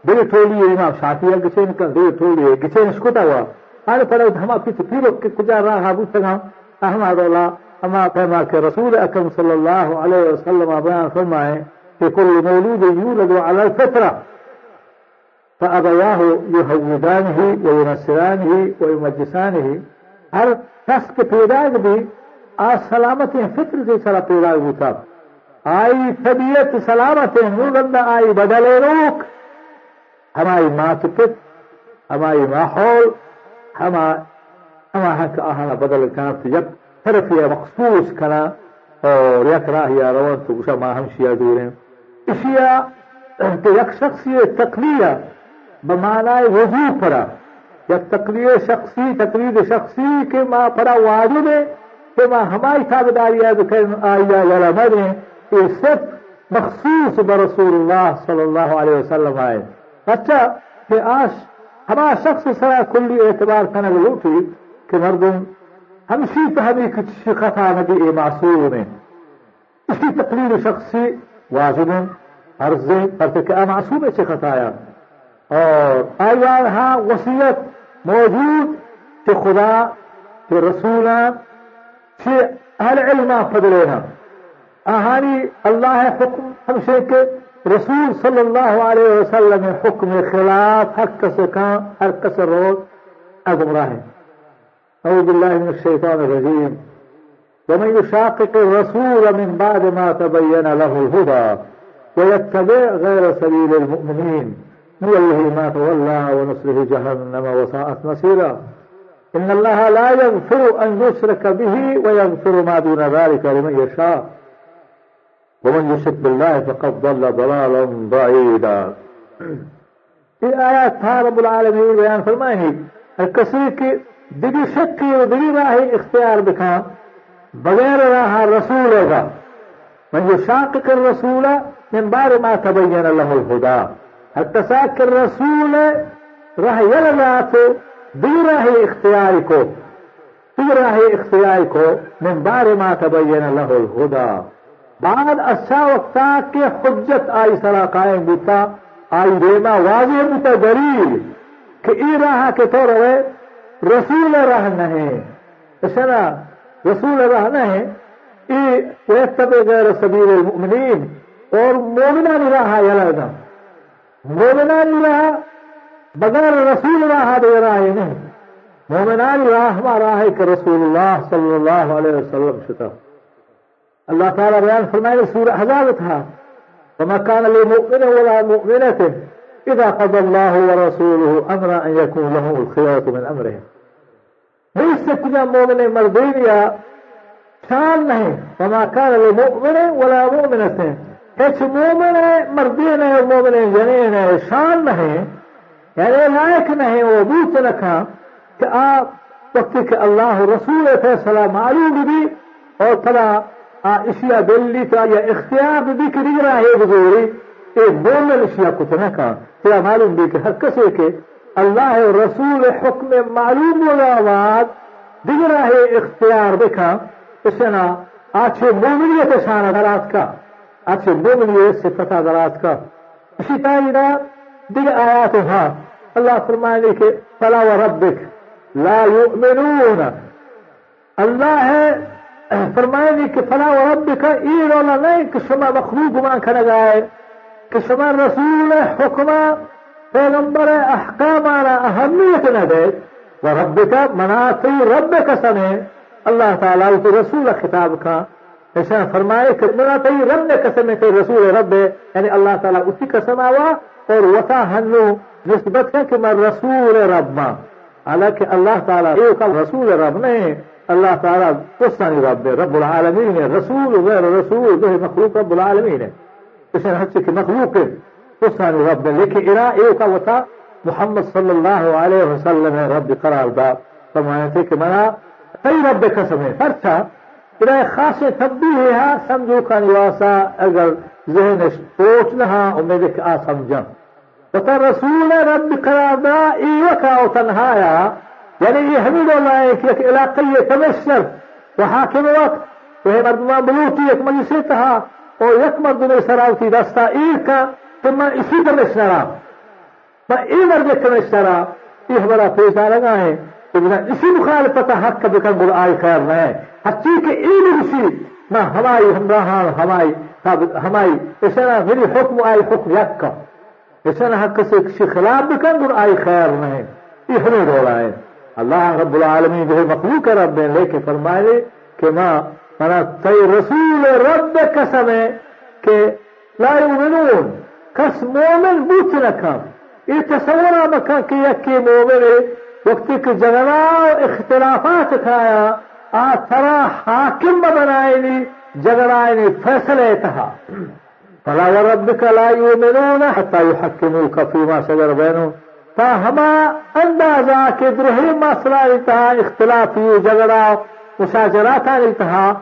دل ٹولیے امام شافی اگچین کر دل ٹولیے گچین اسکوتا ہوا۔ آنے پڑا ہما پیچھے پیرو کے کجا رہا بوتنا ہمارا رولا اما پیما کے رسول اکرم صلی اللہ علیہ وسلم بیان فرمائے کہ کل مولود یولد علی الفطرہ۔ فأبواه يهودانه وينصرانه ويمجسانه شخص کے پیدائش بھی آج سلامت فطر سے سرا پیدائش ہوتا آئی طبیعت سلامت نورندہ آئی بدلے روک ہماری ماں پت ہماری ماحول ہمارا آہنا بدل کنا تو یک طرف یا مخصوص کنا اور یک راہ یا روان تو گوشا ماں ہمشیا دوریں اشیاء تو یک شخصی تقلیہ بمعنی وضو پڑا یا تقریر شخصی تقریر شخصی کے ماں پڑا واجب ہے کہ ماں ہماری تابداری آیا یا مرے یہ صرف مخصوص برسول اللہ صلی اللہ علیہ وسلم آئے۔ اچھا کہ آج ہمارا شخص سرا کلی اعتبار کرنے لوٹی کہ مردم ہمشی تو ہمیں کچھ خطا نبی اے معصوم ہے۔ اسی تقریر شخصی واجب عرض ہے کہ معصوم ہے خطایا اور آیان ہاں وصیت موجود کہ خدا کہ رسولان کہ اہل علمہ فضلنا آہانی اللہ حکم ہم سے کہ رسول صلی اللہ علیہ وسلم حکم خلاف حق کس کان ہر کس روز أعوذ باللہ من الشیطان الرجیم ومن يشاقق الرسول من بعد ما تبين له الهدى ويتبع غير سبيل المؤمنين. نوله ما تولى ونصله جهنم وساءت مصيرا إن الله لا يغفر أن يشرك به ويغفر ما دون ذلك لمن يشاء ومن يشرك بالله فقد ضل ضلالا بعيدا ये आयत था रब्बुल आलमीन बयान फरमाए हैं हर किसी की दिगी शक्ति और दिगी राह इख्तियार दिखा बगैर राह रसूल का من يشاقق الرسول من بعد ما تبين له الهدى حتى التساكي الرسول راح يلغاته براح اختياركو براح اختياركو من بار ما تبين له الهدى بعد اچھا وقتا کہ حجت آئی سرا قائم بوتا آئی رینا واضح بوتا دلیل کہ ای راہ کے طور رہے رسول راہ نہیں۔ اسنا رسول راہ نہیں، ای ویتبع غیر سبیل المؤمنین اور مومنہ راہ یلدہ moominaan ilaah bagaana rasuul ilaahaad yaraayene moominaan ilaah ma raahay ka rasuulullah sala allahu alayh wasalam shita allah taala bayaan farmayna suura ahzaab tahaa wama kaana limuminin walaa muminatin ida qada allahu warasuuluhu amra an yakun lahum alkhiyaratu min amrihim laysa kuna muminay mardiniya taan nahay wama kaana limuminin walaa muminatin کچھ مومن مردی نے مومن جنے نے شان نہیں یعنی لائق نہیں، وہ بیچ رکھا کہ آپ وقت کے اللہ رسول فیصلہ معلوم بھی اور تھوڑا اشیا دلی کا یا اختیار بھی کری رہا ہے بزوری ایک مومن اشیا کچھ نہ کہا۔ تھوڑا معلوم بھی کہ ہر کسے کے اللہ رسول حکم معلوم ہوا آواز رہا ہے، اختیار دیکھا اس نے آچھے مومنیت شان حضرات کا اچھا دو یہ صفت حضرات کا اسی طرح آياتها. الله ہاں اللہ فلا وربك لا يؤمنون. الله ہے فرمائے کہ فلا و ربک ای رولا نہیں کہ شما مخلوق ما کھنا گئے کہ شما رسول حکمہ پیغمبر احکام آنا اہمیت نہ دے و ربک مناتی ربک سنے اللہ تعالیٰ رسول خطاب کا ऐसा फरमाए कि मेरा तई रब ने कसम है कि रसूल रब है यानी अल्लाह ताला उसी कसम आवा और वसा हनु निस्बत है कि मैं रसूल रब मां हालांकि अल्लाह ताला ये का रसूल रब नहीं अल्लाह ताला कुछ रब है रब्बुल आलमीन है रसूल गैर रसूल जो है मखलूक रब्बुल आलमीन है इसे हच्चे की मखलूक है कुछ रब है लेकिन इरा ये का वसा मोहम्मद सल्लल्लाहु अलैहि वसल्लम है रब करार दा फरमाया थे कि मना कई रब कसम है फर्चा پر خاصے تبدی ہے ہاں سمجھو کا نواسا اگر ذہن سوچ نہ ہاں امید آ سمجھا بتا رسول رب قراردہ ایوہ کا تنہایا۔ یعنی یہ حمید اللہ ایک ایک علاقی کمشنر و حاکم وقت وہ مردمہ بلوتی ایک مجلسی تہا اور یک مردم سراؤتی دستا ایر کا تو میں اسی کمشنرہ ہاں۔ میں ای مرد کمشنرہ ہاں۔ یہ ہمارا پیش آ رہا ہے۔ इसी मुखालफत हक का बिकन गुल आय खैर है हच्ची के ई रुसी ना हमारी हमराहान हमारी हमारी ऐसा ना मेरी हुक्म आई हुक्म यक का ऐसा ना हक से किसी खिलाफ बिकन गुल आय खैर नहीं ये हमें रोला है अल्लाह रब्बुल आलमीन जो है मखलूक है रब ने लेके फरमाए कि माँ मना तय रसूल रब कसम है कि ला युमिनून कस मोमिन बूच रखा ये तस्वरा मखा कि यक्की وقتی که جګړه و اختلافات تھایا آترا حاکم بنائنی جګړه فیصله تها فلا وربك لا يؤمنون حتى يحكموك فيما شجر تا فهما اندازا که درهی مسئله انتها اختلافی جګړه مشاجرات انتها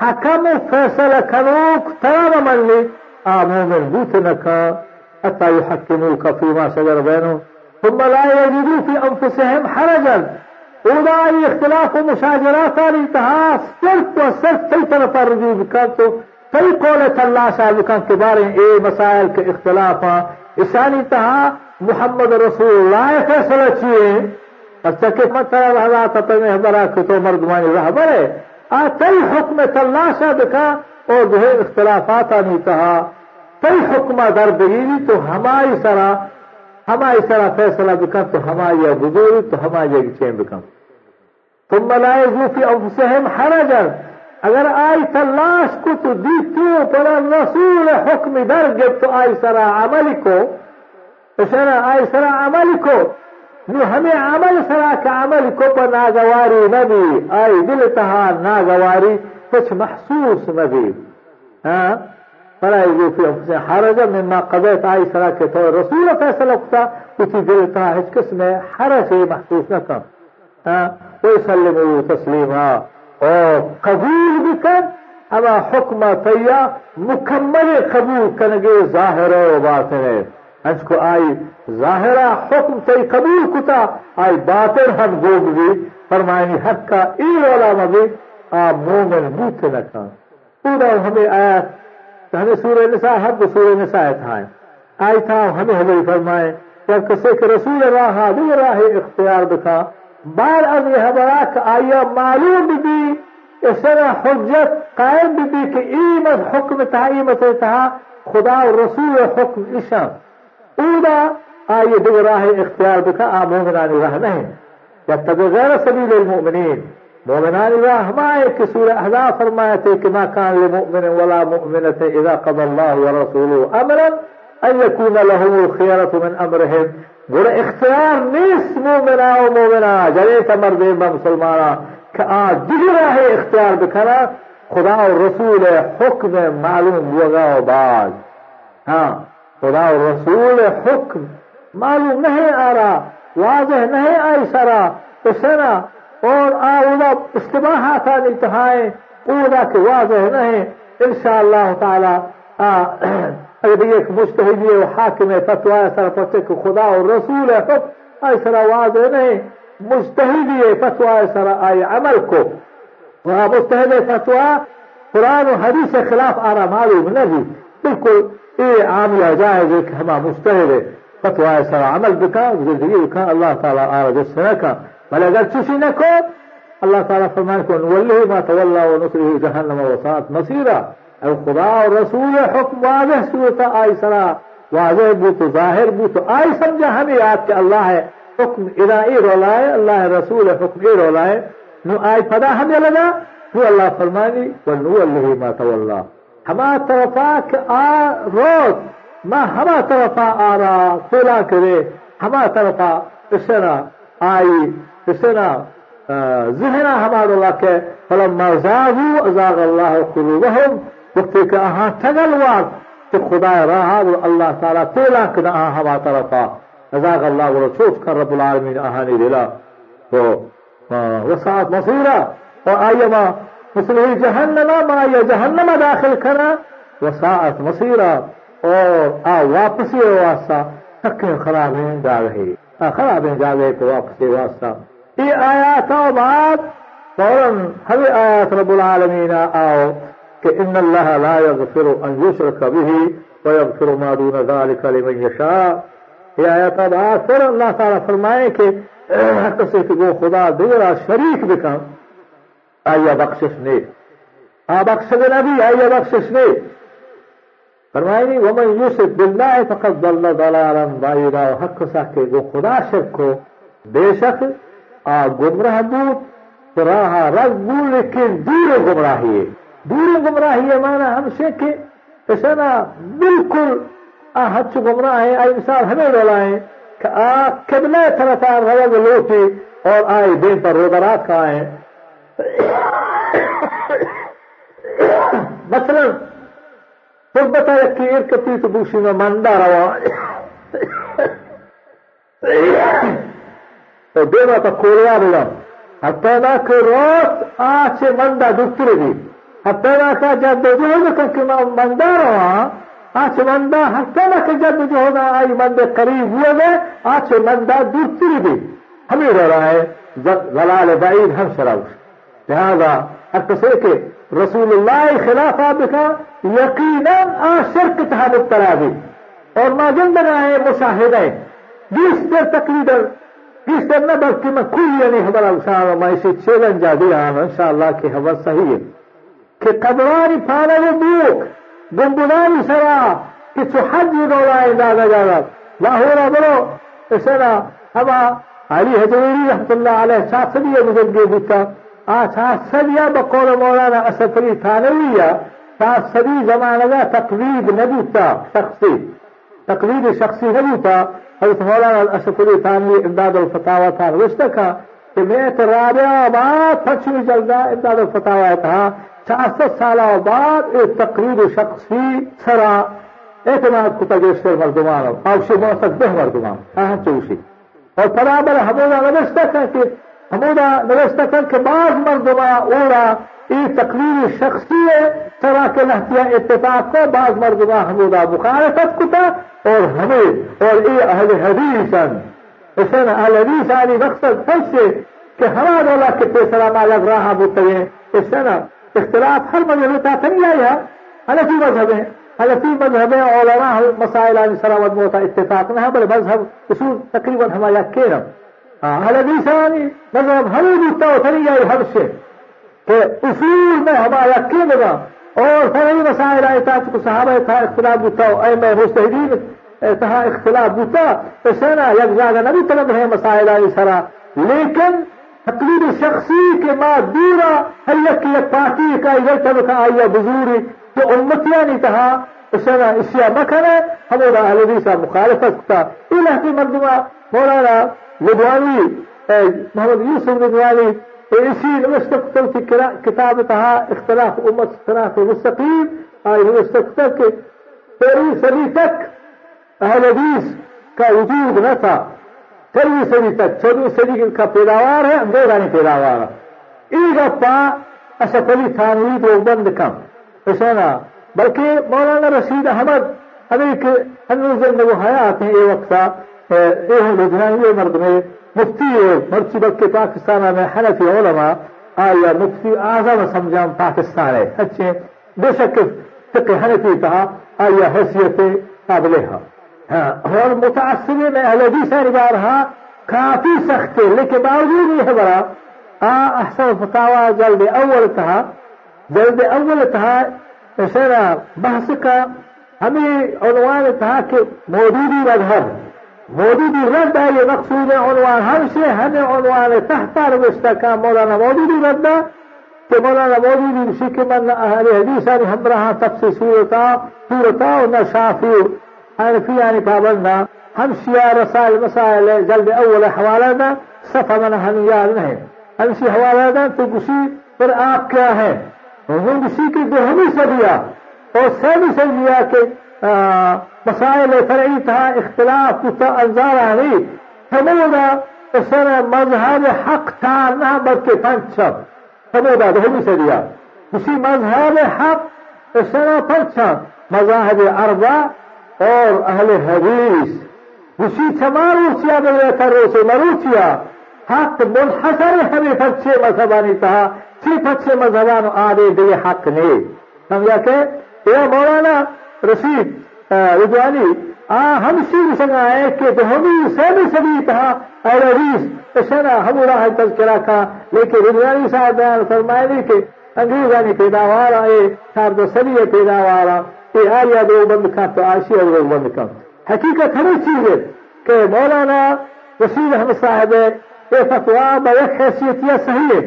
حکم فیصل کنوک ترا بمنلی آمومن بوتنکا حتا حتى يحكموك فيما شجر بینو ثم لا يجدوا في أنفسهم حرجا. ولا اختلاف ومشاجرات الانتهاء. صرف وصرف كي طرف الرجوع بكانتو كي قولة الله شاهد كان كبار إيه مسائل کے اختلافا اشان انتهاء. محمد رسول الله فیصلہ چیئے اچھا کہ مطلب حضرات میں حضرات کو تو مردمانی رہبر ہے آتي حكم تلاشا بكا اور جو اختلافات کہا کئی حکم در بگیری تو ہماری سرا. हमारी सारा फैसला बिकम्स हमारी गुजूरी तो हमारी चैन बिकम्स तुम मलाए जूफी अफसहम हरजन अगर आई तलाश को तो दी क्यों पर रसूल हुक्म दर्ग तो आई सरा अमल को सरा आई सरा अमल को जो हमें अमल सरा का अमल को पर नागवारी नबी आई दिल तहा नागवारी कुछ महसूस नबी हाँ نبی ہاں فلا يجوز في مما قضيت آي سرا کے تو رسول فیصلہ کتا کسی دل تہا ہچ قسم حرج محسوس نہ کم ہاں ويسلموا تسليما. اور قبول بکن اما حکم طیا مکمل قبول کنگے ظاہر و باطن. ہے اس کو آئی ظاہرہ حکم تی قبول کتا، آئی باطن ہم گوگ بھی، فرمائنی حق کا ای والا مبی آ مومن بوت نکا پورا ہمیں آیات ہمیں سورہ نساء حد سورہ نساء تھا آئی تھا ہمیں ہمیں فرمائے جب کسی کے رسول راہ دو راہ اختیار بکا بعد از یہ حضرات آیا معلوم بھی اسنا حجت قائم بھی کہ ایمت حکم تھا ایمت تھا خدا و رسول حکم اشان اولا آئیے دو راہ اختیار بکا آ مومنان راہ نہیں جب تک غیر سبیل المؤمنین کہ سورہ احزاب فرمایا تھے کہ ما كان لمؤمن ولا مؤمنة إذا قضى الله ورسوله امرا أن يكون لهم الخيرة من أمرهم. گوڑا اختیار نیست مومنا و مومنا جرے تمر دے مسلمانا. کہ آ دیگر راہ اختیار بکنا خدا و رسول حکم معلوم وغا و ہاں خدا و رسول حکم معلوم نہیں آ واضح نہیں آئی سرا. اسنا اور آؤدا اجتماع تھا انتہائیں پورا کے واضح نہیں ان شاء اللہ تعالیٰ اگر ایک مستحد و حاکم فتوا سر پتے کہ خدا اور رسول ہے فت ایسا ہے نہیں مستحد فتوا ایسا آئے عمل کو۔ وہاں مستحد فتوا قرآن و حدیث سے خلاف آنا معلوم نہیں۔ بالکل یہ عاملہ جائز ہے کہ ہمارا مستحد فتوا ایسا عمل بکا، زندگی بکا، اللہ تعالیٰ آ جس نے کہا چوشی نکو الله تعالى فرمان نوله ما تولى ونصره جهنم وساعت مصيرا. أو خدا و رسول حکم واضح صورت آئی سرا واضح بوت ظاہر بوت. آئی سمجھا ہمیں یاد کہ اللہ ہے حکم اللہ رسول حکم ای رولائے نو آئی پدا ہمیں لگا؟ نو اللہ فرمانی ونوله ما تولى. ہما طرفا کہ آ روز. ما ہما طرفا آ رہا تولا کرے. ہما طرفا اسنا آئی. اسنا ذہنا ہمارا اللہ کے فلما زاغوا ازاغ اللہ قلوبهم وقتی کہ آہاں تگل واد کہ خدا راہا و اللہ تعالی تولا کنا آہاں ہما طرفا. ازاغ اللہ و چوف کر رب العالمین آہانی دلا تو وساعت مصیرہ اور آئیما مثل جهنم ما يا جهنم داخل کرا وساعت مصيرا اور آ واپسی واسطہ تک خراب ہیں جا رہے خراب ہیں جا رہے تو واپسی واسطہ آیات و بعد فوراً ہر آیات رب العالمین آؤ کہ ان اللہ لا يغفر ان يشرك به ويغفر ما دون ذلك لمن يشاء یہ آیات و بعد فوراً اللہ تعالیٰ فرمائے کہ کسی کو خدا دیرا شریک بکن آیا بخشش نے آ بخش نبی آیا بخشش ومن یوسف باللہ فقط ضل ضلالا بعیدا حق ساکے وہ خدا شک आ गुमराह दूत राह रगू लेकिन दूर गुमराही दूर गुमराही है माना हमसे के पैसाना बिल्कुल आ हद से गुमराह है आ इंसान हमें डोला है कि आ किबले तरफा रवग लोटे और आए दिन पर रोदरात का है मसलन गुर्बत की एक पीत दूसरी में मंदा रवा Problema Korealılar. Hatta kırot ağaçı manda döktürüdü. Hatta ka caddeci oldu kakıma mandara var. آچ مندہ ہنستا نہ کہ جب مجھے ہونا آئی مندے قریب ہوئے گئے آچ مندہ دور دی ہمیں رو رہا ہے غلال بعید ہم شراوش لہذا اکسے کے رسول اللہ خلاف آبکا یقیناً آ شرک تہا مبتلا دی اور ما زندہ ہے مشاہدہ دوسرے تقریباً نہ بلکہ میں کوئی نہیں خبر انسان میں اسے چیلنج دے رہا ہوں انشاءاللہ کہ خبر صحیح ہے کہ قبرانی پانا وہ بوک گنبدانی سرا کہ چو حج دولائے دادا جانا لاہورا برو اسنا ہما علی حجوری رحمت اللہ علیہ ساتھ سبیہ مجھے بکا ساسدیا بقول مولانا اسفری ثانویہ ساسدی زمانہ تقلید شخصی نبوتا حضرت مولانا الاشرف علی ثانوی إمداد الفتاوا تھا نوشتہ کا کہ میں رابعہ بعد پچھویں جلدہ إمداد الفتاوا تھا چاسد سالہ بعد ایک تقریر شخصی سرا. اعتماد کو تجشتر مردمان أو شما به مردمان اهم چوشی اور برابر همودا نوشته کن که همودا نوشته کن که بعض مردمان اورا این تقریر شخصی ہے، طرح کے لہتیا اتفاق کو بعض مردمہ حمودہ مخالفت کتا اور ہمیں اور اے اہل حدیثن حسین اہل حدیث آنی مقصد سے کہ ہما دولا کے پیسرا ما لگ رہا بتگے حسین اختلاف ہر مذہب تا نہیں آیا۔ حنفی مذہب ہے۔ حنفی مذہب علماء مسائل آنی سلامت موتا اتفاق نہ بل مذہب اصول تقریباً ہمارا کیرم۔ हलबीसानी मतलब हमी जूता उतरी आई हब से कि उसूल में हमारा किबगा और फरवी मसाइल आए था चुको साहब था इख्तलाफ बूता अय मैं मुस्तहदीन तहा इख्तलाफ बूता तो सेना यकजाना नबी तलब है मसाइल आई सरा लेकिन तकलीफ शख्सी के माँ दूरा हल्लक की पार्टी का यह तबका आइया बुजूरी तो उम्मतिया नहीं तहा सेना इसिया मखन है हमारा हलबीसा मुखालफत था इलाह की मरदमा मौलाना لدوانی محمد یوسف لدوانی ويشير مستقبل في كتابتها اختلاف أمة الصراط المستقيم هاي هو استقبل تروي سبيتك أهل حديث کا وجود نہ تھا تروي کا پیداوار ہے اندورانی پیداوار ایک اپا اشف علی تھانوی دیوبند کم حسینا بلکہ مولانا أحمد ہمیں کہ ہنوز وہ حیات ہیں یہ ايه لبنان ايه مردمه مفتي مرسي بك باكستان انا حنفي علماء آية مفتي اعظم سمجان باكستان ايه هاتشي بشك تقي حنفي تها آية حسيتي قبلها ها والمتعصبه من اهل دي بارها كافي سخته لكن باوجود يهبرا اه احسن فتاوى جلد اول تها جلد اول تها اشنا بحثك همي عنوان تها كي موجودي مذهب. مودودی رد ہے مقصود عنوان. ہم سے ہمیں عنوان تحت نوشتہ کا مولانا مودودی رد کہ مولانا مودودی اسی کے من اہل حدیث یعنی ہم رہا تب سے صورتا صورتا و نہ شافی حنفی یعنی پابندہ ہم شیعہ رسائل مسائل جلد اول حوالہ دا صفحہ من ہم یاد نہیں ہم سی حوالہ دا تو کسی پر آپ کیا ہے وہ کسی کی ہمیں سبیا اور سبھی سبیا کہ مسائل فرعی تھا اختلاف کی انظار آ گئی سمودا سر حق تھا نہ بلکہ پنچ شب سمودا دہلی سریا. اسی مذهب حق سر پنچ شب مذاہب اربا اور اہل حدیث. اسی چمارو چیا میرے کرو سے مرو حق منحصر ہمیں پچھے مذہبانی تھا چی پچھے مذہبان آدھے دے حق نے سمجھا کہ اے مولانا رشید رضوانی ہم شیر سنگا ہے کہ ہمی سبھی سبھی تھا اور عزیز اشنا ہم راہ تذکرہ کا لیکن رضوانی صاحب بیان فرمائے کہ انگریزانی پیداوار آئے صاحب دو سبھی پیداوار یہ آریا دو بند کا تو آشیا دو بند کا حقیقت ہمیں چیز ہے کہ مولانا رشید احمد صاحب یہ فتوا بیک حیثیت یا صحیح ہے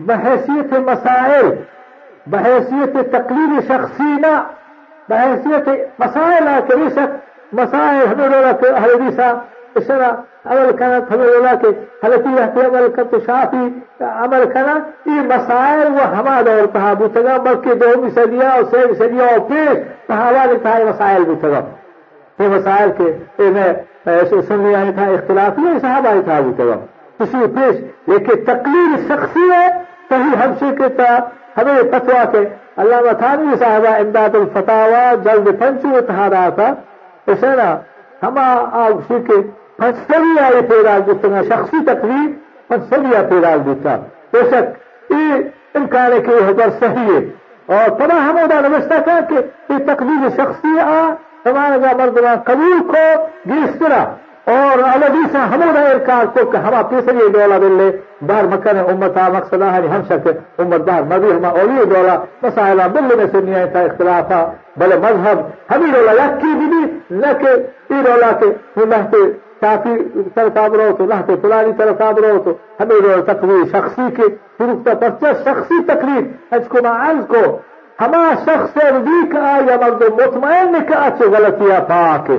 بحیثیت مسائل بحیثیت تقلید شخصی نہ dhaansiyatay masaaila kabiisha masaail ah, habeenoodaatay haladiisa ishana camalkana habeenoodaatay halati yahtay camalkatu shaafi camalkana iyo masaa'il wahamaada hor tahaa buu taga markii doom isadiya oo seeb isadiya oo biish tahaabaan intahay masaa'il buu taga ee masaa'ilke ime sunniya intaha ikhtilaafiya isahaba intaha buu taga isii biish laakiin taqliil shaksiya tahi hamshi kita ہمیں فتوا کے علامہ تھانوی صاحبہ امداد الفتاوا جلد پنچو تہارا تھا اسے نا ہم آگ سی کے پنچسویا یہ پیراگ دیتے ہیں شخصی تقریب پنچسویا پیراگ دیتا بے شک یہ امکان ہے کہ یہ حضر صحیح ہے. اور تمام ہمیں دا نوشتہ کہا کہ یہ تقریب شخصی آ ہمارا مردمان قبول کو گیس طرح oo labadiisa hamuuna erkaa kolka habaabkiisagii dhoolabile daar makane ummata maqsadahani hamshake ummad daar madiihma olii dhoola masaala ballimasaniya inta ikhtilaafa bale madhab hami dhoola yakidini lake i dhoolake hulahte saafi tarafaabrooto lahte fulani tarafaabrooto hami dhoola taqdiir shaksiki hurugta tarja shaksi taqdiir hajkuma alko hamaa shakhseer diika ayga mardo mutmainni ka acho galatiya paake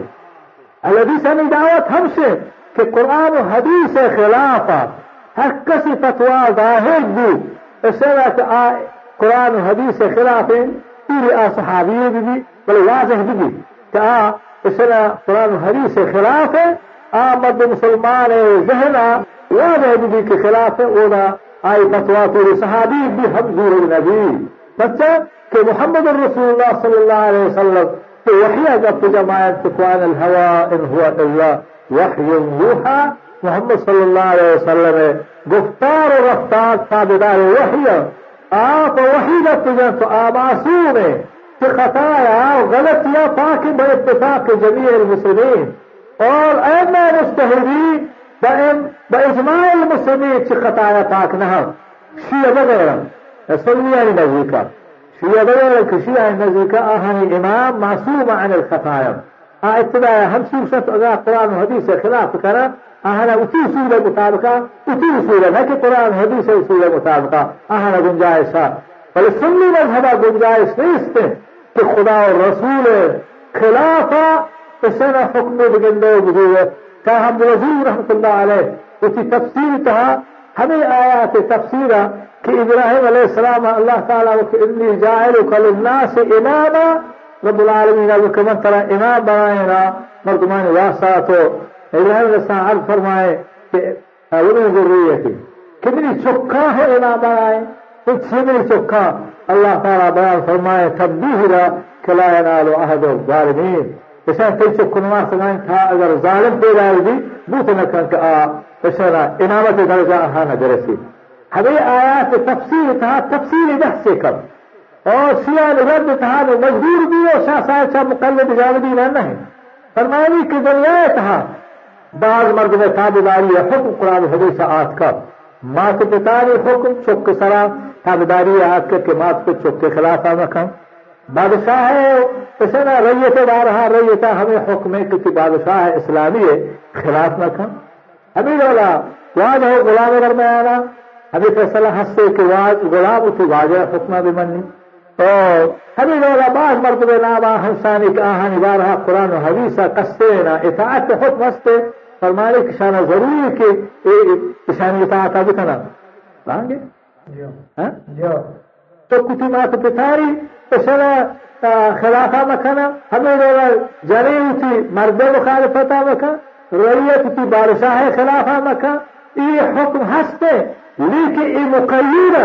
aladiisani dacwad habshe ki qur'aan hadiise khilaafa hakkasi fatwaa daahirdu isagas aa qur'aan hadiise khilaafeen iri aa saxaabiyadidi bal waasih bigi taa isaga qur'aan hadiise khilaafe aamadu musulmaane zahna waasih bigi ki khilaafe una ay fatwaa tiri saxaabiyi bi hamzuru nabi macha ki muhammadun rasuulullah sala allahu alayhi wasalam قرآن و حدیث خلاف ہے آ مرد مسلمان ذہنا واضح بھی کے خلاف ہے اونا آئی فتوا پوری صحابی بھی حضور النبی بچہ کہ محمد الرسول اللہ صلی اللہ علیہ وسلم تو وحی اگر جماعت تقوان الهوى إن هو إلا وحی یوحا محمد صلی اللہ علیہ وسلم. گفتار و رفتار تابدار وحی. آپ وحی تجھے تو آباسون. ہے کہ خطایا غلطیاں پاک باتفاق جميع المسلمين اور ایما مستحبی بإجماع المسلمين چې خطایا پاک نه شیعه بغیره سنیانی نزدیکا siyadada la kashiyahay nazirka ahani imaam macsuuma can alkhataaya aa ah, itibaaca hamsuugsantogaa qur'aan hadiisa khilaaf kana ahana utuu suuda mutaabiqa utuu suuda haki qur'aan hadiisa usuuda mutaabiqa ahana gunjaaysa. Bal sunni madhaba gunjaaysiiste ti khudaa rasuule khilaafa isana xukmi dhigandoo buduwe taa hamdulazir raxmat ullah caleyh uti tafsiir tahaa ہم وزیر رحمت اللہ علیہ اسی تفسیر تھا ہمیں آیات تفسیرہ کہ ابراہیم علیہ السلام اللہ تعالیٰ وقت انی جاعلک للناس اماما رب العالمین اب کمن طرح امام بنائینا مردمان واسطہ تو ابراہیم علیہ السلام عرض فرمائے کہ اولو ذریتی کتنی چکا ہے امام بنائے کچھ نہیں چکا اللہ تعالیٰ بیان فرمائے تبدیح را کلا ینالو عہد الظالمین عشان تيشوف كل ما سمعين تا اگر ظالم پیدا ہوگی بوت نکن کہ آ عشان امامت درجہ اہانا درسی۔ ہمیں آیات تفسیر تھا تفسیر بحث کم اور شیعہ رد تھا مجبور بھی اور شاہ صاحب شاہ مقلد جانبی نہ نہیں۔ فرمانی کی دنیا تھا بعض مرد میں تابداری حکم قرآن حدیث آت کر۔ مات پتاری حکم چک سرا تابداری آت کر کے مات کو چک کے خلاف آ رکھا بادشاہ ہے اسے نہ ریت بارہا ریتا ہمیں حکم ہے کسی بادشاہ اسلامی ہے، خلاف نہ کھا ابھی والا واضح ہو گلاب اگر میں آنا ابھی فیصلہ ہنس کہ واج گلاب اسے واضح حکمہ بھی مننی اور ابھی والا بعض مرتبہ نام آہنسانی کا آہنی بارہ قرآن و حدیثہ قصے نا اطاعت حکم ہستے فرمانے کشانا ضروری کہ اے کشانی اطاعت آگی تھا نا لانگے تو کتی مات بتاری، پسنا خلافہ مکنا ہمیں دولا جنے ہوتی مردے مخالفتہ مکنا रैयत की बादशाह है खिलाफा मक्का ई हुक्म हस्ते लेकिन ई मुकैद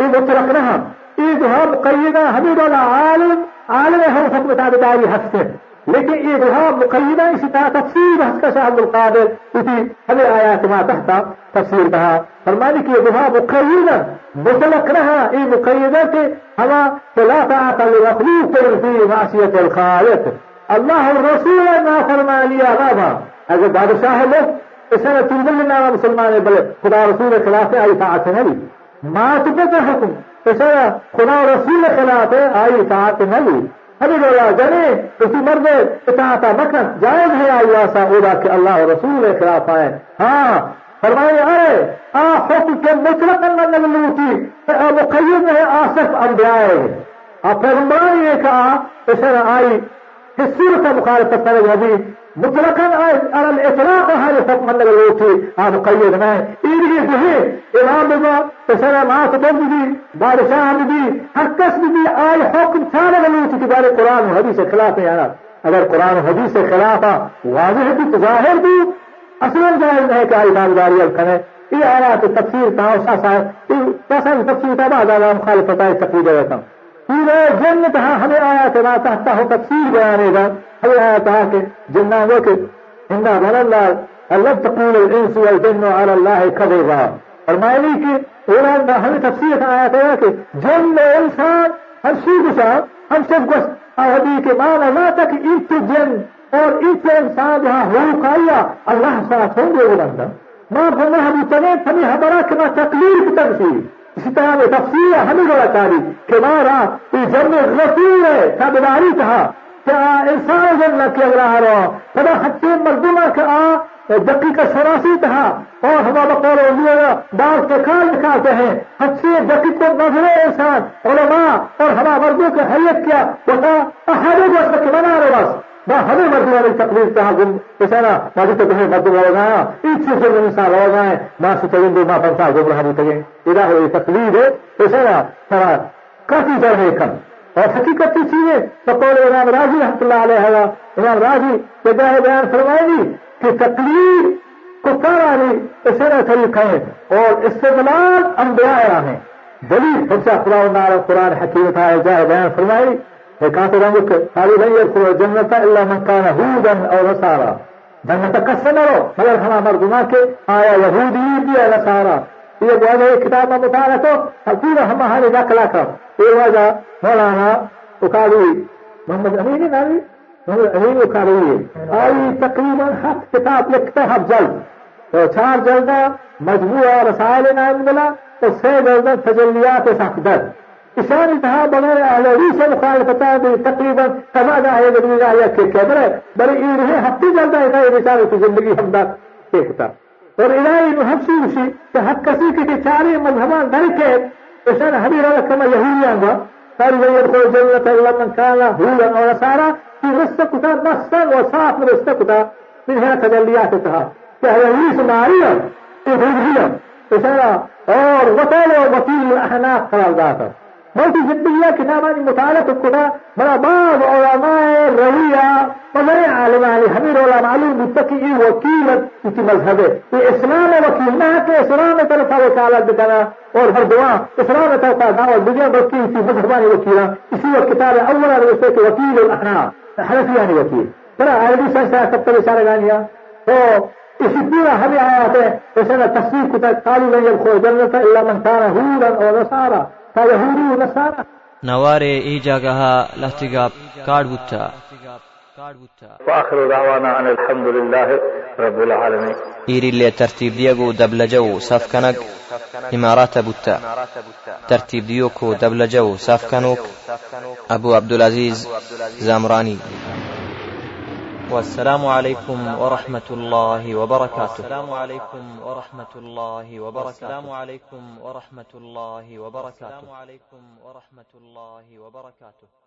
ई मुतरक रहा ई जो है मुकैदा हमीद आलम आलम है हुक्म ताबेदारी हस्ते लेकिन ये जो है मुकैदा इसी तरह तफसीर हस्का शाह अब्दुल कादिर इसी हमें आयात मा तहता तफसीर कहा फरमाने की जो है मुकैदा मुतलक रहा ई मुकैदा के हवा खिलाफा आकल मखलूक पर फी माशियत अल खालिक अल्लाह रसूल ना एगो बादशाह है लोग इसने चुलबुल नामा मुसलमान है भले खुदा रसूल के खिलाफ है आई इतात नबी मातबे का हुक्म इसने खुदा रसूल के खिलाफ है आई इतात नबी हमें बोला जाने उसी मर्द इतात मखन जायज है आई आसा उदा के अल्लाह रसूल के खिलाफ आए हाँ फरमाए अरे आ हुक्म के मुतलक अल्लाह ने लूटी मुकय्यद है आसिफ अंबियाए आप पैगंबरान ये कहा इसने आई किस सूरत मुखालफत करे नबी mutlaqan ahayd alal iطlaaq ahayo xoog managa lootiyey aan qayadnahay idigii bixi ilaamiba isaga naasa dambigii baadishaahamidii hakasbidii ay xukm taanaga lootiti bari qur'aan hadisa khilaafa yaanaad agar qur'aan hadisa khilaafa waadih bit zaahir bu aslan zaahir nahay kahay taabdaariyal kane iyo alaata tafsiir taas asahay taas tafsiir tabaadaada mukhaalifatahay taqriidada kan सीधा जन्म तहा हमें आया थे मैं चाहता हूँ तफसील बयाने का हमें आया था कि जन्ना वक्त इंदा भल्लाह अल्लाह तकूल इंस वल जिन्न अला अल्लाह कदबा और मालिक के ओलाद हमें तफसीर आया था कि जन्न इंसान हम सीधा हम सब कुछ अवधि के बाद अल्लाह तक इत जन और इत इंसान जहाँ हो काया अल्लाह साथ होंगे बुलंदा मां फरमा हम उतने फनी हमारा के तकलीफ तकसीर اسی طرح میں تفسیر ہمیں بڑا چاہیے کہ مارا یہ جنگ رسول ہے تابداری کہا کہ انسان جن نہ کیا رہا رہا فدا حتی مردمہ کہ آ دقیقہ شراسی تھا اور ہما بقول اولیاء بعض کے کال نکالتے ہیں حتی دقیق کو نظر انسان علماء اور ہما مردوں کے حیت کیا بتا احد وقت بنا رہے بس با ہمیں مرنے والی تکلیف کا گم پسانا ماجی تو تمہیں مدد لگا اس سے سے انسان لگا ہے ماں سے تین دو پنسا گم رہا نہیں تگے ادا ہوئی تکلیف ہے پسانا سارا کافی در ہے کم اور حقیقت کی چیزیں بقول امام راضی رحمۃ اللہ علیہ امام راضی جگہ بیان فرمائے گی کہ تکلیف کو سارا نہیں پسانا طریقہ ہے اور استعمال انبیاء ہیں دلیل بچہ قرآن قرآن حقیقت آئے جائے بیان فرمائی lan yadkhulu jannata illa man kana hudan aw nasara jannata kasanaro magar hama marduma ke aya yahudi dia nasara ये बोल रहे किताब में बता रहे तो पूरा हम हमारे दाखिला कर ये वजह मौलाना उकारी मोहम्मद अमीन नावी मोहम्मद अमीन उकारी आई तकरीबन हफ्त किताब लिखते हैं जल्द तो चार जल्द मजबूर और रसायल नाम मिला तो छह जल्द तजलियात सफदर إشارة انتهاء بغير أهلوية مخالفة تقريبا كما دا ہے زندگی کا یا کہ کہہ رہے بڑے یہ رہے ہفتے چلتا ہے کہ بیچارے کی زندگی ہم دا دیکھتا اور الهی نحبسي وشي كحق كسيك كتاري مذهبا ذلك إشان حبير الله كما يهوديا قال لا يدخل الجنة إلا من كان هودا أو نصارى في رستكتا نصا وصاف من رستكتا من هنا تجلياتها فهي يهودي سماريا يهوديا إشان اور وطالع وكيل الأحناف قرار ذاته بلکہ زندگیہ کتابانی مطالعہ کنا بڑا بعض علماء رویہ وغير عالمان همير ولا معلوم متكئ وكيلا في مذهبه في اسلام وكيل ما هكا اسلام تلقى وكالة بكنا اور ہر دعا اسلام تلقى دعوة بجا بلکہ في مذهبان وكيلا اسی وكتاب اولا رسولك وكيل الاحناف حنفياني وكيل ترى عربي سنسا كتب اشارة غانيا تو اسی پورا ہمیں آیات ہے اسے تصدیق کو قالوا لن يدخل الجنة الا من كان هودا او نصارى فيهودي ونصارى نواري إيجاغها لهتقاب كاربوتا وآخر دعوانا أن الحمد لله رب العالمين. إيري اللي ترتيب ديغو دبلجو سافكنك إمارات بوتا. ترتيب ديوكو دبلجو سافكنوك أبو عبد العزيز زامراني. والسلام عليكم ورحمة الله وبركاته. السلام عليكم ورحمة الله وبركاته. السلام عليكم ورحمة الله وبركاته. السلام عليكم ورحمة الله وبركاته.